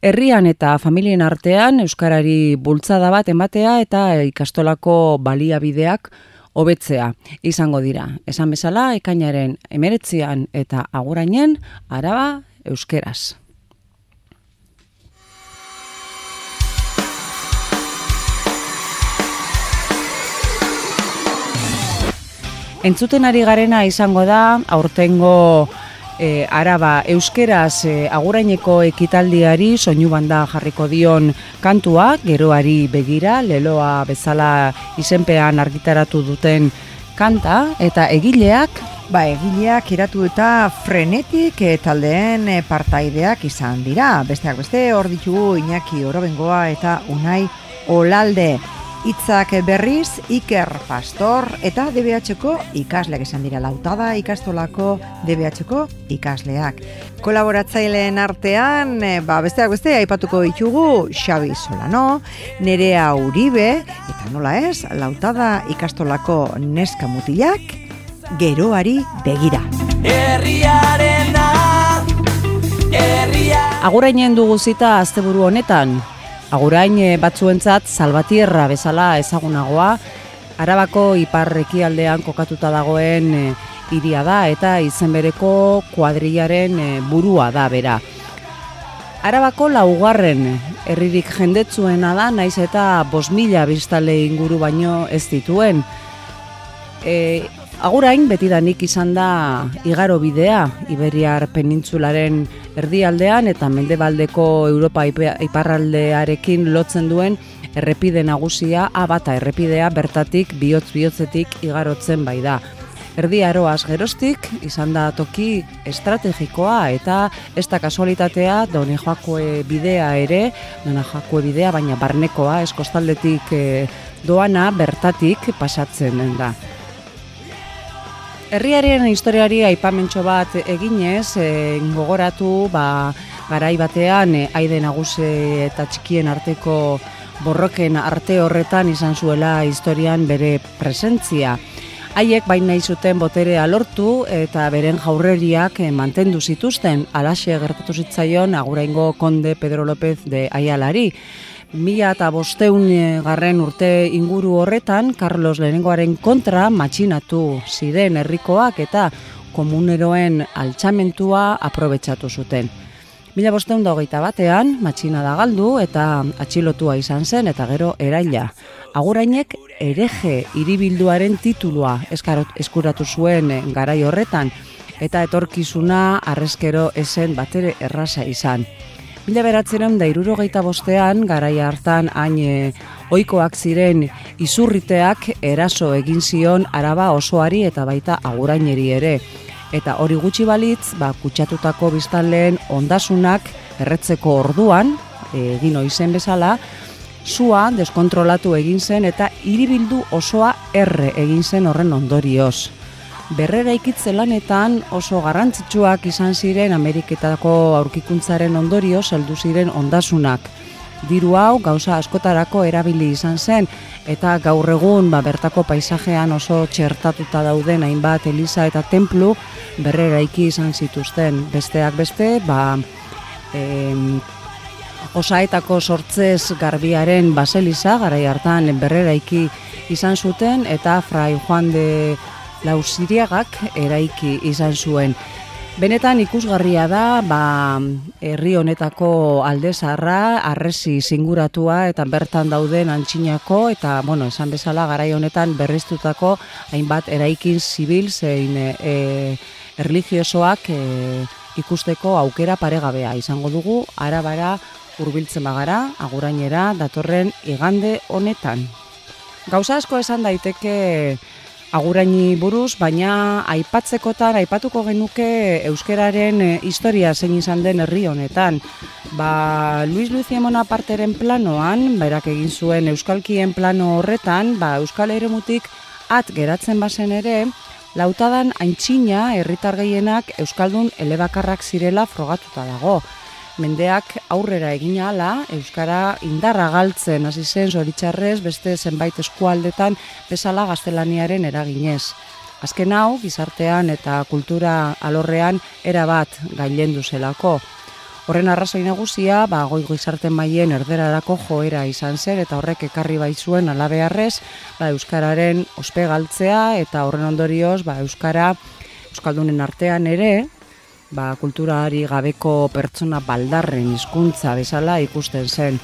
Herrian eta familien artean euskarari bultzada bat ematea eta ikastolako baliabideak hobetzea izango dira. Esan bezala, ekainaren emeretzian eta agurainen, araba euskeraz. Entzuten ari garena izango da, aurtengo e, araba euskeraz e, aguraineko ekitaldiari soinu banda jarriko dion kantua, geroari begira, leloa bezala izenpean argitaratu duten kanta, eta egileak Ba, egileak iratu eta frenetik e, taldeen partaideak izan dira. Besteak beste, hor ditugu Iñaki Orobengoa eta Unai Olalde. Itzak berriz Iker Pastor eta DBH-ko ikasleak esan dira lautada ikastolako DBH-ko ikasleak. Kolaboratzaileen artean, e, ba, besteak beste, aipatuko ditugu Xabi Solano, Nerea Uribe, eta nola ez, lautada ikastolako neska mutilak, geroari begira. Agurainen dugu zita asteburu honetan. Agurain eh, batzuentzat salbatierra bezala ezagunagoa, Arabako iparrekialdean kokatuta dagoen e, iria da eta izen bereko kuadrilaren eh, burua da bera. Arabako laugarren herririk jendetzuena da, naiz eta bos mila biztale inguru baino ez dituen. E, Agurain betidanik izan da igaro bidea Iberiar penintzularen erdialdean eta mendebaldeko Europa iparraldearekin lotzen duen errepide nagusia abata errepidea bertatik bihotz bihotzetik igarotzen bai da. Erdi aroaz gerostik izan da toki estrategikoa eta ez da kasualitatea done joakoe bidea ere, done joakoe bidea baina barnekoa eskostaldetik eh, doana bertatik pasatzen da. Herriaren historiari aipamentxo bat eginez, e, gogoratu ba, garai batean e, aide nagusi eta txikien arteko borroken arte horretan izan zuela historian bere presentzia. Haiek baina nahi zuten boterea lortu eta beren jaurreriak e, mantendu zituzten alaxe gertatu zitzaion aguraingo konde Pedro López de Aialari. Mila eta bosteun garren urte inguru horretan, Carlos Lehenengoaren kontra matxinatu ziren herrikoak eta komuneroen altxamentua aprobetsatu zuten. Mila bosteun da hogeita batean, matxina da galdu eta atxilotua izan zen eta gero eraila. Agurainek ereje iribilduaren titulua eskarot, eskuratu zuen garai horretan eta etorkizuna arrezkero esen batere erraza izan. Mila beratzeren da irurogeita bostean, garai hartan hain e, oikoak ziren izurriteak eraso egin zion araba osoari eta baita aguraineri ere. Eta hori gutxi balitz, ba, kutsatutako biztanleen ondasunak erretzeko orduan, egin oizen bezala, sua deskontrolatu egin zen eta hiribildu osoa erre egin zen horren ondorioz berrera ikitze lanetan oso garrantzitsuak izan ziren Ameriketako aurkikuntzaren ondorio heldu ziren ondasunak. Diru hau gauza askotarako erabili izan zen eta gaur egun ba, bertako paisajean oso txertatuta dauden hainbat eliza eta templu berrera iki izan zituzten. Besteak beste, ba, em, osaetako sortzez garbiaren baseliza, garai hartan berrera iki izan zuten, eta Fray Juan de lausiriagak eraiki izan zuen. Benetan ikusgarria da, ba, herri honetako aldezarra, arresi zinguratua eta bertan dauden antxinako eta, bueno, esan bezala garai honetan berriztutako hainbat eraikin zibil zein e, erligiosoak e, ikusteko aukera paregabea izango dugu, arabara hurbiltzen bagara, agurainera, datorren igande honetan. Gauza asko esan daiteke aguraini buruz, baina aipatzekotan aipatuko genuke euskeraren eh, historia zein izan den herri honetan. Ba, Luis Lucia Monaparteren planoan, berak egin zuen euskalkien plano horretan, ba, euskal eremutik at geratzen bazen ere, lautadan aintzina herritar gehienak euskaldun elebakarrak zirela frogatuta dago. Mendeak aurrera egin ala, euskara indarra galtzen hasi zen zoritxarrez beste zenbait eskualdetan bezala gaztelaniaren eraginez. Azken hau, gizartean eta kultura alorrean erabat gailendu zelako. Horren arrazoi nagusia, ba, goi gizarte maien erderarako joera izan zen eta horrek ekarri baizuen alabearrez, ba, euskararen ospegaltzea eta horren ondorioz, ba, euskara euskaldunen artean ere, ba, kulturari gabeko pertsona baldarren hizkuntza bezala ikusten zen.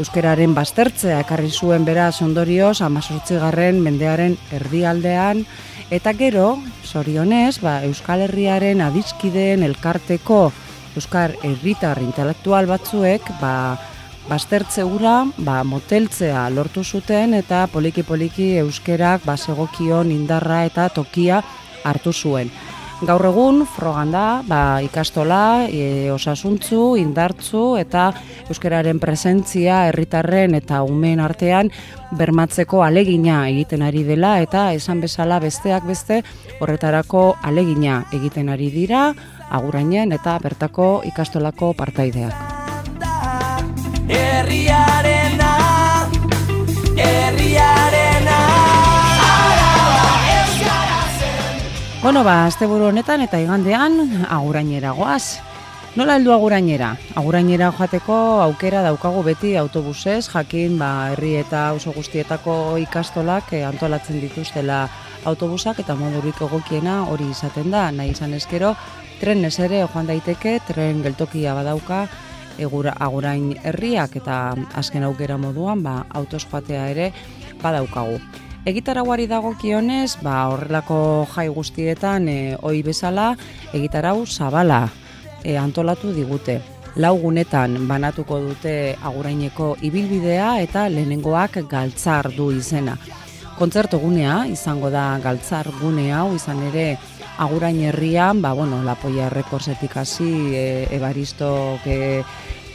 Euskararen baztertzea ekarri zuen beraz ondorioz, amazortzigarren mendearen erdialdean, eta gero, zorionez, ba, Euskal Herriaren adizkideen elkarteko Euskar herritar intelektual batzuek, ba, baztertze ura, ba, moteltzea lortu zuten eta poliki-poliki euskerak basegokion indarra eta tokia hartu zuen. Gaur egun, frogan da, ba, ikastola, e, osasuntzu, indartzu eta euskararen presentzia herritarren eta umeen artean bermatzeko alegina egiten ari dela eta esan bezala besteak beste horretarako alegina egiten ari dira agurainen eta bertako ikastolako partaideak. Herriarena, herriarena, Bueno, ba, asteburu honetan eta igandean agurainera goaz. Nola heldu agurainera? Agurainera joateko aukera daukagu beti autobusez, jakin ba, herri eta oso guztietako ikastolak eh, antolatzen dituztela autobusak eta modurik egokiena hori izaten da, nahi izan eskero, tren ere joan daiteke, tren geltokia badauka, egura, agurain herriak eta azken aukera moduan ba, autos joatea ere badaukagu. Egitarauari dagokionez, ba, horrelako jai guztietan e, ohi bezala egitarau zabala e, antolatu digute. Lau gunetan banatuko dute aguraineko ibilbidea eta lehenengoak galtzar du izena. Kontzertu gunea izango da galtzar gune hau izan ere agurain herrian, ba, bueno, Lapoia Rekorsetik hasi, e, Ebaristo, ke,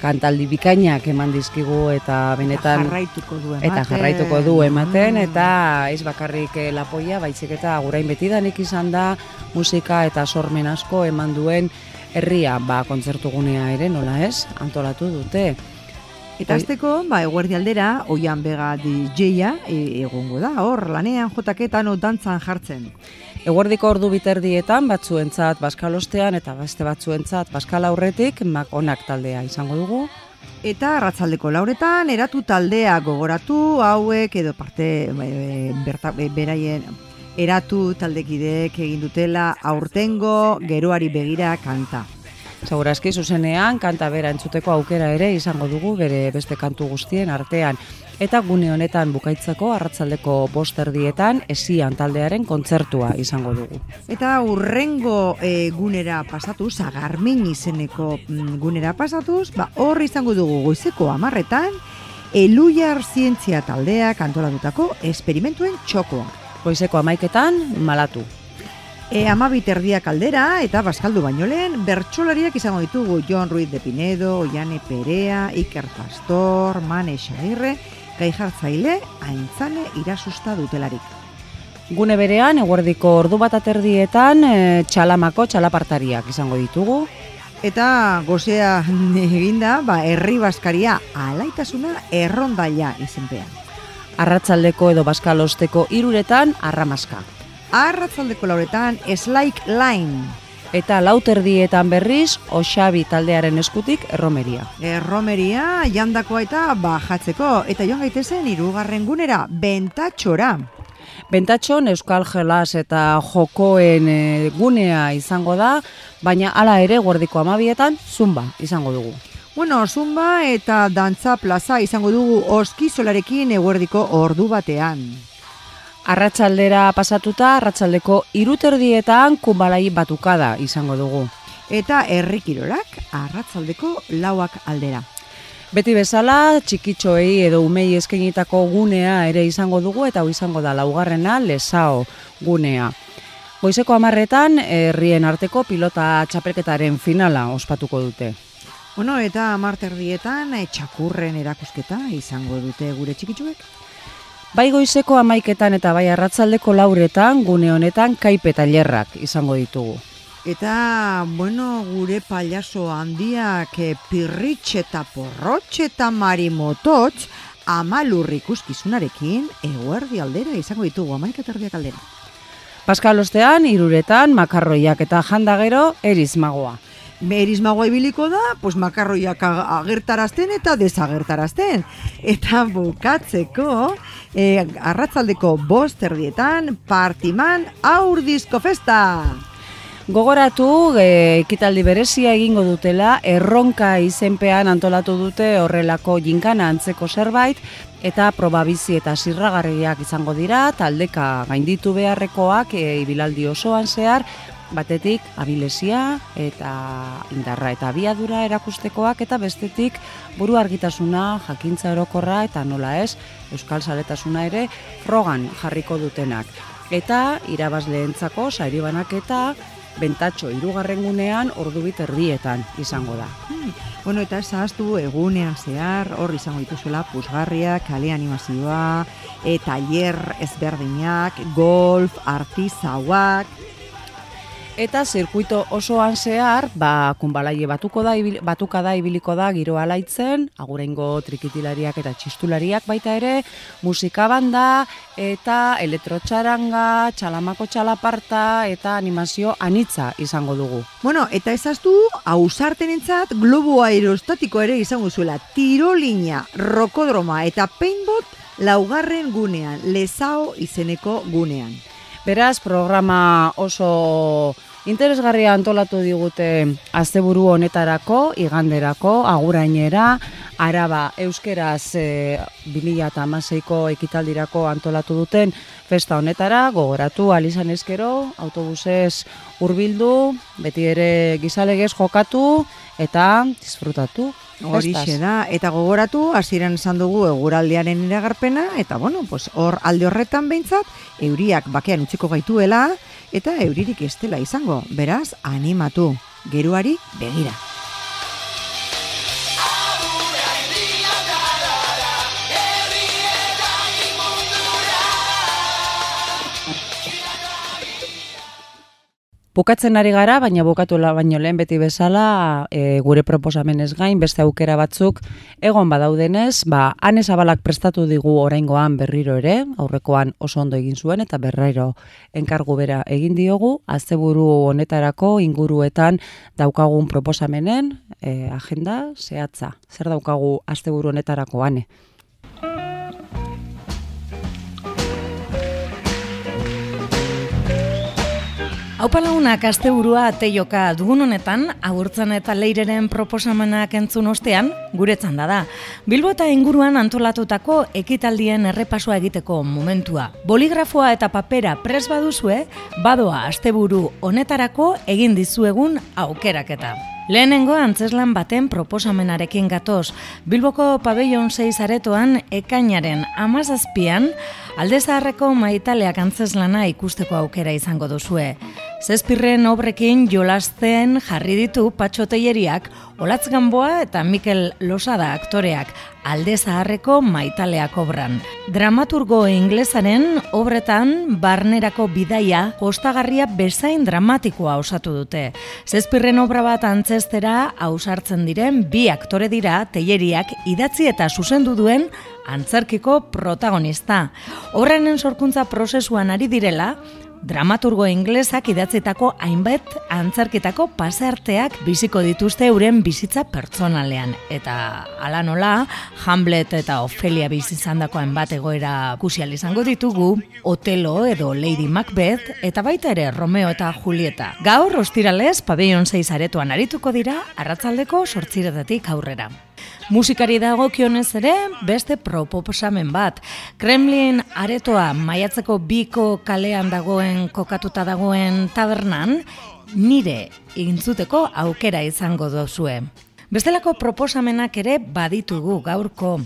kantaldi bikainak eman dizkigu eta benetan jarraituko du ematen. eta jarraituko du ematen eta ez bakarrik eh, lapoia baizik eta agurain betidanik izan da musika eta sormen asko eman duen herria. Ba kontzertugunea ere nola ez? Antolatu dute. Eta azteko, ba, eguerdi aldera, oian bega DJ-a e, egongo da, hor, lanean jotaketan o dantzan jartzen. Eguerdiko ordu biterdietan batzuentzat baskalostean eta beste batzuentzat baskal aurretik makonak taldea izango dugu. Eta arratzaldeko lauretan, eratu taldea gogoratu, hauek edo parte e, berta, e, beraien eratu taldekideek egin dutela aurtengo geroari begira kanta. Segurazki zuzenean kanta bera entzuteko aukera ere izango dugu bere beste kantu guztien artean. Eta gune honetan bukaitzeko arratzaldeko bosterdietan esian taldearen kontzertua izango dugu. Eta urrengo e, gunera pasatuz, agarmin izeneko mm, gunera pasatuz, ba, hor izango dugu goizeko amarretan, Eluiar zientzia taldeak antolatutako esperimentuen txokoa. Goizeko amaiketan, malatu. E, amabit erdiak aldera eta baskaldu baino lehen, bertsolariak izango ditugu Jon Ruiz de Pinedo, Oiane Perea, Iker Pastor, Mane Xagirre, gai jartzaile, aintzane irasusta dutelarik. Gune berean, eguerdiko ordu bat aterdietan, e, txalamako txalapartariak izango ditugu. Eta gozea eginda, ba, herri baskaria alaitasuna errondaia izenpean. Arratzaldeko edo baskalosteko iruretan, arramaska. Arratzaldeko lauretan, Slaik Line. Eta lauterdietan berriz, Oxabi taldearen eskutik erromeria. Erromeria, jandakoa eta bajatzeko. Eta joan gaitezen irugarren gunera, bentatxora. Bentatxon Euskal Gelas eta Jokoen e, gunea izango da, baina hala ere guardiko amabietan, zumba izango dugu. Bueno, zumba eta dantza plaza izango dugu oskizolarekin eguerdiko ordu batean. Arratsaldera pasatuta, arratsaldeko iruterdietan kunbalai batukada izango dugu. Eta herrikirorak arratzaldeko lauak aldera. Beti bezala, txikitxoei edo umei eskenitako gunea ere izango dugu eta hau izango da laugarrena lesao gunea. Goizeko amarretan, herrien arteko pilota txapelketaren finala ospatuko dute. Bueno, eta amarterdietan txakurren erakusketa izango dute gure txikitsuek. Bai goizeko amaiketan eta bai arratzaldeko lauretan, gune honetan kaipe tailerrak izango ditugu. Eta, bueno, gure payaso handiak e, pirritx eta porrotx eta marimototx amalur ikuskizunarekin eguerdi aldera izango ditugu, amaiketardiak aldera. Paskal ostean, iruretan, makarroiak eta jandagero, erizmagoa. Erizmagoa ibiliko da, pues makarroiak ag- agertarazten eta desagertarazten. Eta bukatzeko, e, arratzaldeko bost erdietan, partiman aur disko festa! Gogoratu, e, ekitaldi berezia egingo dutela, erronka izenpean antolatu dute horrelako jinkana antzeko zerbait, eta probabizi eta zirragarriak izango dira, taldeka gainditu beharrekoak e, ibilaldi osoan zehar, batetik abilesia eta indarra eta abiadura erakustekoak eta bestetik buru argitasuna, jakintza orokorra eta nola ez, euskal saretasuna ere frogan jarriko dutenak. Eta irabazleentzako sairi banaketa bentatxo irugarren gunean ordubit erdietan izango da. Bueno, eta ez ahaztu egunean zehar, hor izango dituzuela puzgarriak, kale animazioa, e, tailer ezberdinak, golf, artizauak, Eta zirkuito osoan zehar, ba, kunbalaie batuko da, ibil, batuka da ibiliko da giro alaitzen, agurengo trikitilariak eta txistulariak baita ere, musika banda eta elektrotxaranga, txalamako txalaparta eta animazio anitza izango dugu. Bueno, eta ezaztu, hausartenentzat globo aerostatiko ere izango zuela, tirolina, rokodroma eta paintbot laugarren gunean, lezao izeneko gunean. Beraz, programa oso interesgarria antolatu digute asteburu honetarako, iganderako, agurainera, araba euskeraz e, 2016ko ekitaldirako antolatu duten festa honetara, gogoratu alizan eskero, autobusez hurbildu, beti ere gizalegez jokatu eta disfrutatu. Horixe festaz. da, eta gogoratu, hasieran esan dugu eguraldiaren iragarpena, eta bueno, pues hor alde horretan behintzat, euriak bakean utziko gaituela, eta euririk ez dela izango, beraz, animatu, geruari begira. Bukatzen ari gara, baina bukatu baino lehen beti bezala e, gure proposamenez gain beste aukera batzuk egon badaudenez, ba Ane Zabalak prestatu digu oraingoan berriro ere, aurrekoan oso ondo egin zuen eta berriro enkargu bera egin diogu, asteburu honetarako inguruetan daukagun proposamenen e, agenda zehatza. Zer daukagu asteburu honetarako Ane? Haupa lagunak asteburua teioka dugun honetan, agurtzen eta leireren proposamenak entzun ostean, guretzan da da. Bilbo eta inguruan antolatutako ekitaldien errepasoa egiteko momentua. Boligrafoa eta papera pres baduzue, badoa asteburu honetarako egin dizuegun aukeraketa. Lehenengo antzeslan baten proposamenarekin gatoz, Bilboko pabellon 6 aretoan ekainaren amazazpian, alde zaharreko maitaleak antzeslana ikusteko aukera izango duzue. Zespirren obrekin jolasten jarri ditu patxoteieriak, Olatz Gamboa eta Mikel Losada aktoreak alde zaharreko maitaleak obran. Dramaturgo inglesaren obretan barnerako bidaia kostagarria bezain dramatikoa osatu dute. Zespirren obra bat antzestera ausartzen diren bi aktore dira teieriak idatzi eta zuzendu duen antzerkiko protagonista. Horrenen sorkuntza prozesuan ari direla, dramaturgo inglesak idatzitako hainbat antzerkitako pasearteak biziko dituzte euren bizitza pertsonalean. Eta ala nola, Hamlet eta Ophelia bizi izandako hainbat egoera kusial izango ditugu, Otelo edo Lady Macbeth, eta baita ere Romeo eta Julieta. Gaur, ostiralez, pabellon 6 aretoan arituko dira, arratzaldeko sortziretatik aurrera. Musikari dagokionez ere beste proposamen bat. Kremlin aretoa maiatzeko biko kalean dagoen kokatuta dagoen tabernan nire intzuteko aukera izango dozue. Bestelako proposamenak ere baditugu gaurko.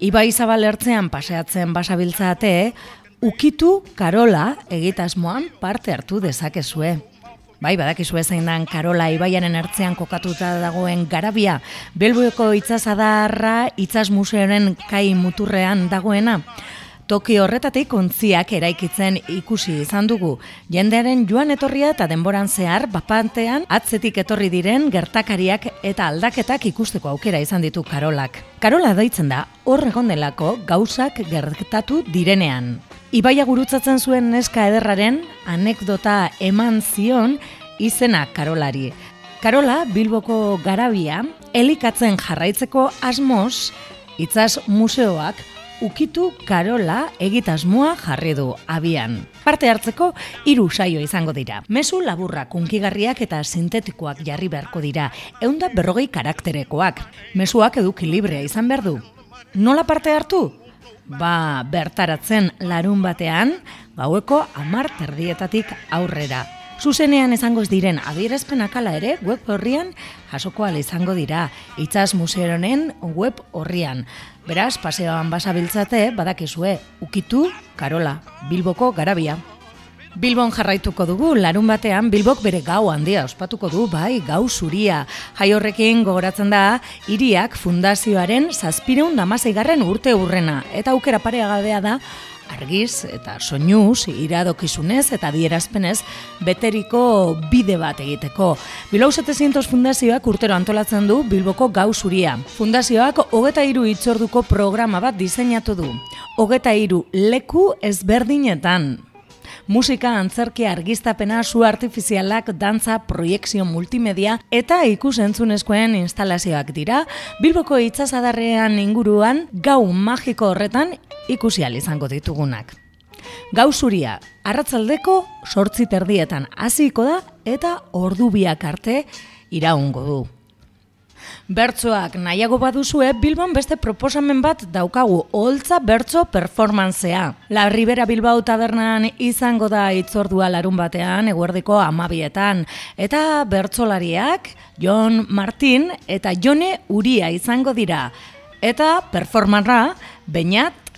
Ibai zabal ertzean paseatzen basabiltzate, ukitu karola egitasmoan parte hartu dezakezue. Bai, badakizu zein dan Karola Ibaiaren ertzean kokatuta dagoen garabia, Belbueko itzazadarra itzaz museoren kai muturrean dagoena. Toki horretatik ontziak eraikitzen ikusi izan dugu. Jendearen joan etorria eta denboran zehar bapantean atzetik etorri diren gertakariak eta aldaketak ikusteko aukera izan ditu Karolak. Karola daitzen da hor delako gauzak gertatu direnean. Ibaia gurutzatzen zuen neska ederraren anekdota eman zion izena Karolari. Karola Bilboko garabia elikatzen jarraitzeko asmoz, itzaz museoak ukitu Karola egitasmoa jarri du abian. Parte hartzeko hiru saio izango dira. Mezu laburra kunkigarriak eta sintetikoak jarri beharko dira, eunda berrogei karakterekoak. Mezuak eduki librea izan behar du. Nola parte hartu? ba, bertaratzen larun batean, gaueko amar terdietatik aurrera. Zuzenean izango ez diren adierazpen akala ere web horrian jasoko izango dira, itzaz museonen web horrian. Beraz, paseoan basabiltzate, badakizue, ukitu, karola, bilboko garabia. Bilbon jarraituko dugu, larun batean Bilbok bere gau handia ospatuko du, bai, gau zuria. Jai horrekin gogoratzen da, iriak fundazioaren zazpireun damaseigarren urte urrena. Eta aukera pareagabea da, argiz eta soinuz, iradokizunez eta dierazpenez beteriko bide bat egiteko. Bilau 700 fundazioak urtero antolatzen du Bilboko gau zuria. Fundazioak hogeta iru itzorduko programa bat diseinatu du. Hogeta iru leku ezberdinetan, musika, antzerki, argiztapena, su artifizialak, dantza, proiekzio multimedia eta ikusentzunezkoen instalazioak dira, Bilboko itzazadarrean inguruan gau magiko horretan ikusi izango ditugunak. Gau zuria, arratzaldeko sortzi terdietan hasiko da eta ordu biak arte iraungo du. Bertsoak nahiago baduzue, Bilbon beste proposamen bat daukagu, holtza bertso performanzea. La Ribera Bilbao tabernan izango da itzordua larun batean, eguerdiko amabietan. Eta bertsolariak, Jon Martin eta Jone Uria izango dira. Eta performanra, Beñat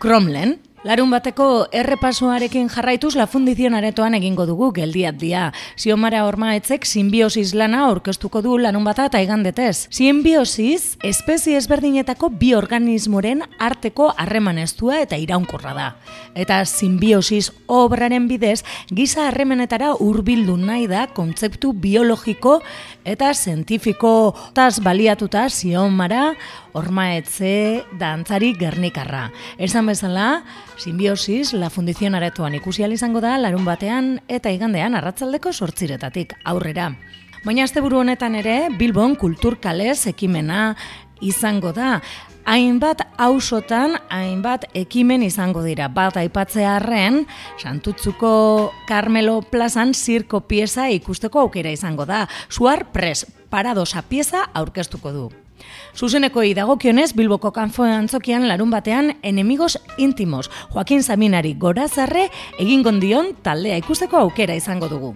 Kromlen, Larun bateko errepasoarekin jarraituz la fundizion aretoan egingo dugu geldiat dia. Siomara ormaetzek simbiosis lana aurkeztuko du larun bata eta igandetez. Simbiosis, espezie ezberdinetako bi organismoren arteko harremaneztua eta iraunkorra da. Eta simbiosis obraren bidez, giza harremenetara hurbildu nahi da kontzeptu biologiko eta zientifiko taz baliatuta siomara ormaetze dantzari gernikarra. Esan bezala, Simbiosis, la fundizion aretoan ikusi izango da larun batean eta igandean arratzaldeko sortziretatik aurrera. Baina asteburu honetan ere Bilbon kulturkalez ekimena izango da. Hainbat hausotan, hainbat ekimen izango dira. Bat aipatzearren, Santutzuko Carmelo Plazan zirko pieza ikusteko aukera izango da. Suar pres, paradosa pieza aurkeztuko du. Zuzeneko idagokionez Bilboko kanfo antzokian larun batean enemigos intimos Joaquin Saminari gorazarre egin gondion taldea ikusteko aukera izango dugu.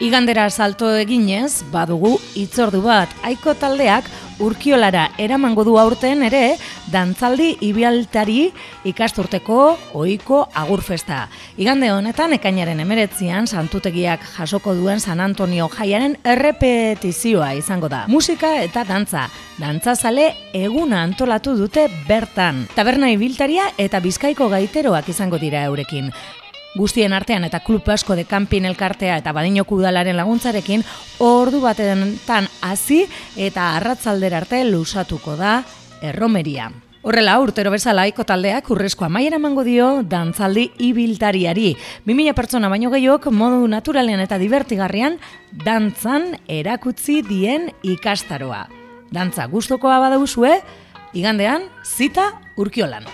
Igandera salto eginez, badugu itzordu bat, aiko taldeak urkiolara eramango du aurten ere, dantzaldi ibialtari ikasturteko oiko agurfesta. Igande honetan, ekainaren emeretzian, santutegiak jasoko duen San Antonio jaiaren errepetizioa izango da. Musika eta dantza, dantzazale eguna antolatu dute bertan. Taberna ibiltaria eta bizkaiko gaiteroak izango dira eurekin. Guztien artean eta klub asko de kanpin elkartea eta badinoko udalaren laguntzarekin ordu batetan hasi eta arratsalder arte lusatuko da erromeria. Horrela, urtero bezala iko taldeak urrezko amaiera emango dio dantzaldi ibiltariari. 2000 pertsona baino gehiok modu naturalean eta divertigarrian dantzan erakutzi dien ikastaroa. Dantza gustokoa badauzue, igandean zita urkiolan.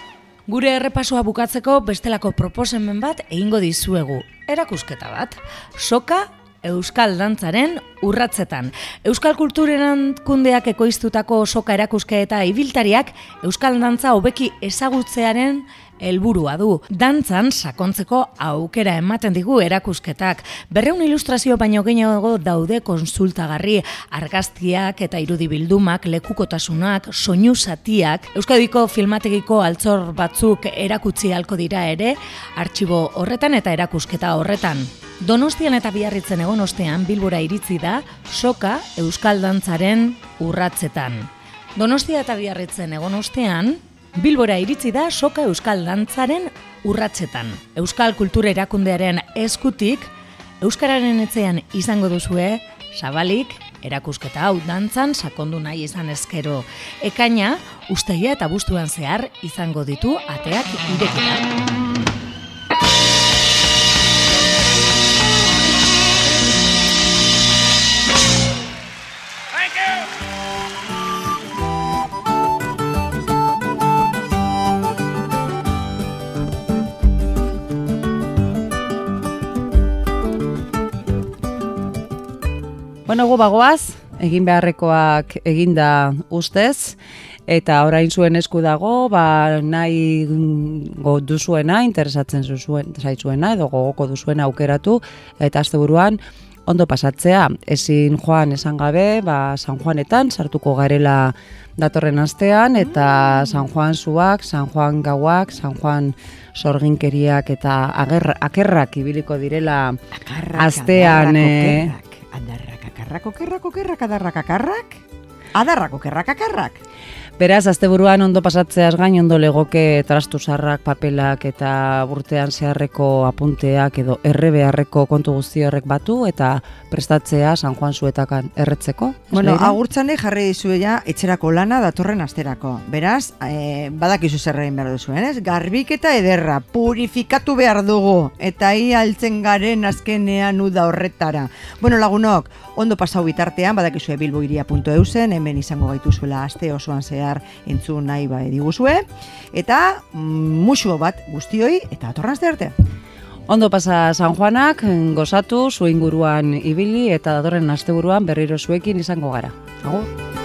Gure errepasoa bukatzeko bestelako proposemen bat egingo dizuegu. Erakusketa bat. Soka Euskal Dantzaren urratzetan. Euskal Kultureran kundeak ekoiztutako soka erakuske eta ibiltariak Euskal Dantza hobeki ezagutzearen helburua du. Dantzan sakontzeko aukera ematen digu erakusketak. Berreun ilustrazio baino gehiago daude konsultagarri argazkiak eta irudibildumak, lekukotasunak, soinu satiak, Euskadiko filmategiko altzor batzuk erakutsi halko dira ere, artxibo horretan eta erakusketa horretan. Donostian eta biarritzen egon ostean Bilbora iritzi da soka Euskal Dantzaren urratzetan. Donostia eta biarritzen egon ostean, Bilbora iritzi da soka Euskal Dantzaren urratzetan. Euskal Kultura Erakundearen eskutik, Euskararen etzean izango duzue, zabalik, erakusketa hau dantzan sakondu nahi izan ezkero. Ekaina, usteia eta bustuan zehar izango ditu ateak irekita. Bueno, gu bagoaz, egin beharrekoak eginda ustez, eta orain zuen esku dago, ba, nahi go duzuena, interesatzen zuzuen, zaitzuena, edo gogoko duzuena aukeratu, eta azte buruan, ondo pasatzea, ezin joan esan gabe, ba, San Juanetan, sartuko garela datorren astean, eta San Juan zuak, San Juan gauak, San Juan sorginkeriak eta ager, akerrak ibiliko direla Akarrak, astean, adarrak, eh, okerrak, akarrak, okerrak, okerrak, adarrak, akarrak? Adarrak, okerrak, akarrak? Beraz, asteburuan ondo pasatzeaz gain ondo legoke trastu zarrak, papelak eta urtean zeharreko apunteak edo erre beharreko kontu guzti horrek batu eta prestatzea San Juan zuetakan erretzeko. Bueno, Leire? agurtzane jarri dizue ja etxerako lana datorren asterako. Beraz, e, badakizu zer egin behar duzuen, ez? Garbiketa ederra, purifikatu behar dugu, eta hi altzen garen azkenean uda horretara. Bueno, lagunok, ondo pasau bitartean, badakizue bilboiria.eusen, hemen izango gaituzuela aste osoan zehar entzun nahi bai diguzue, eta mm, musu bat guztioi, eta datorren aste arte. Ondo pasa San Juanak, gozatu, zu inguruan ibili eta datorren asteburuan berriro zuekin izango gara. Agur.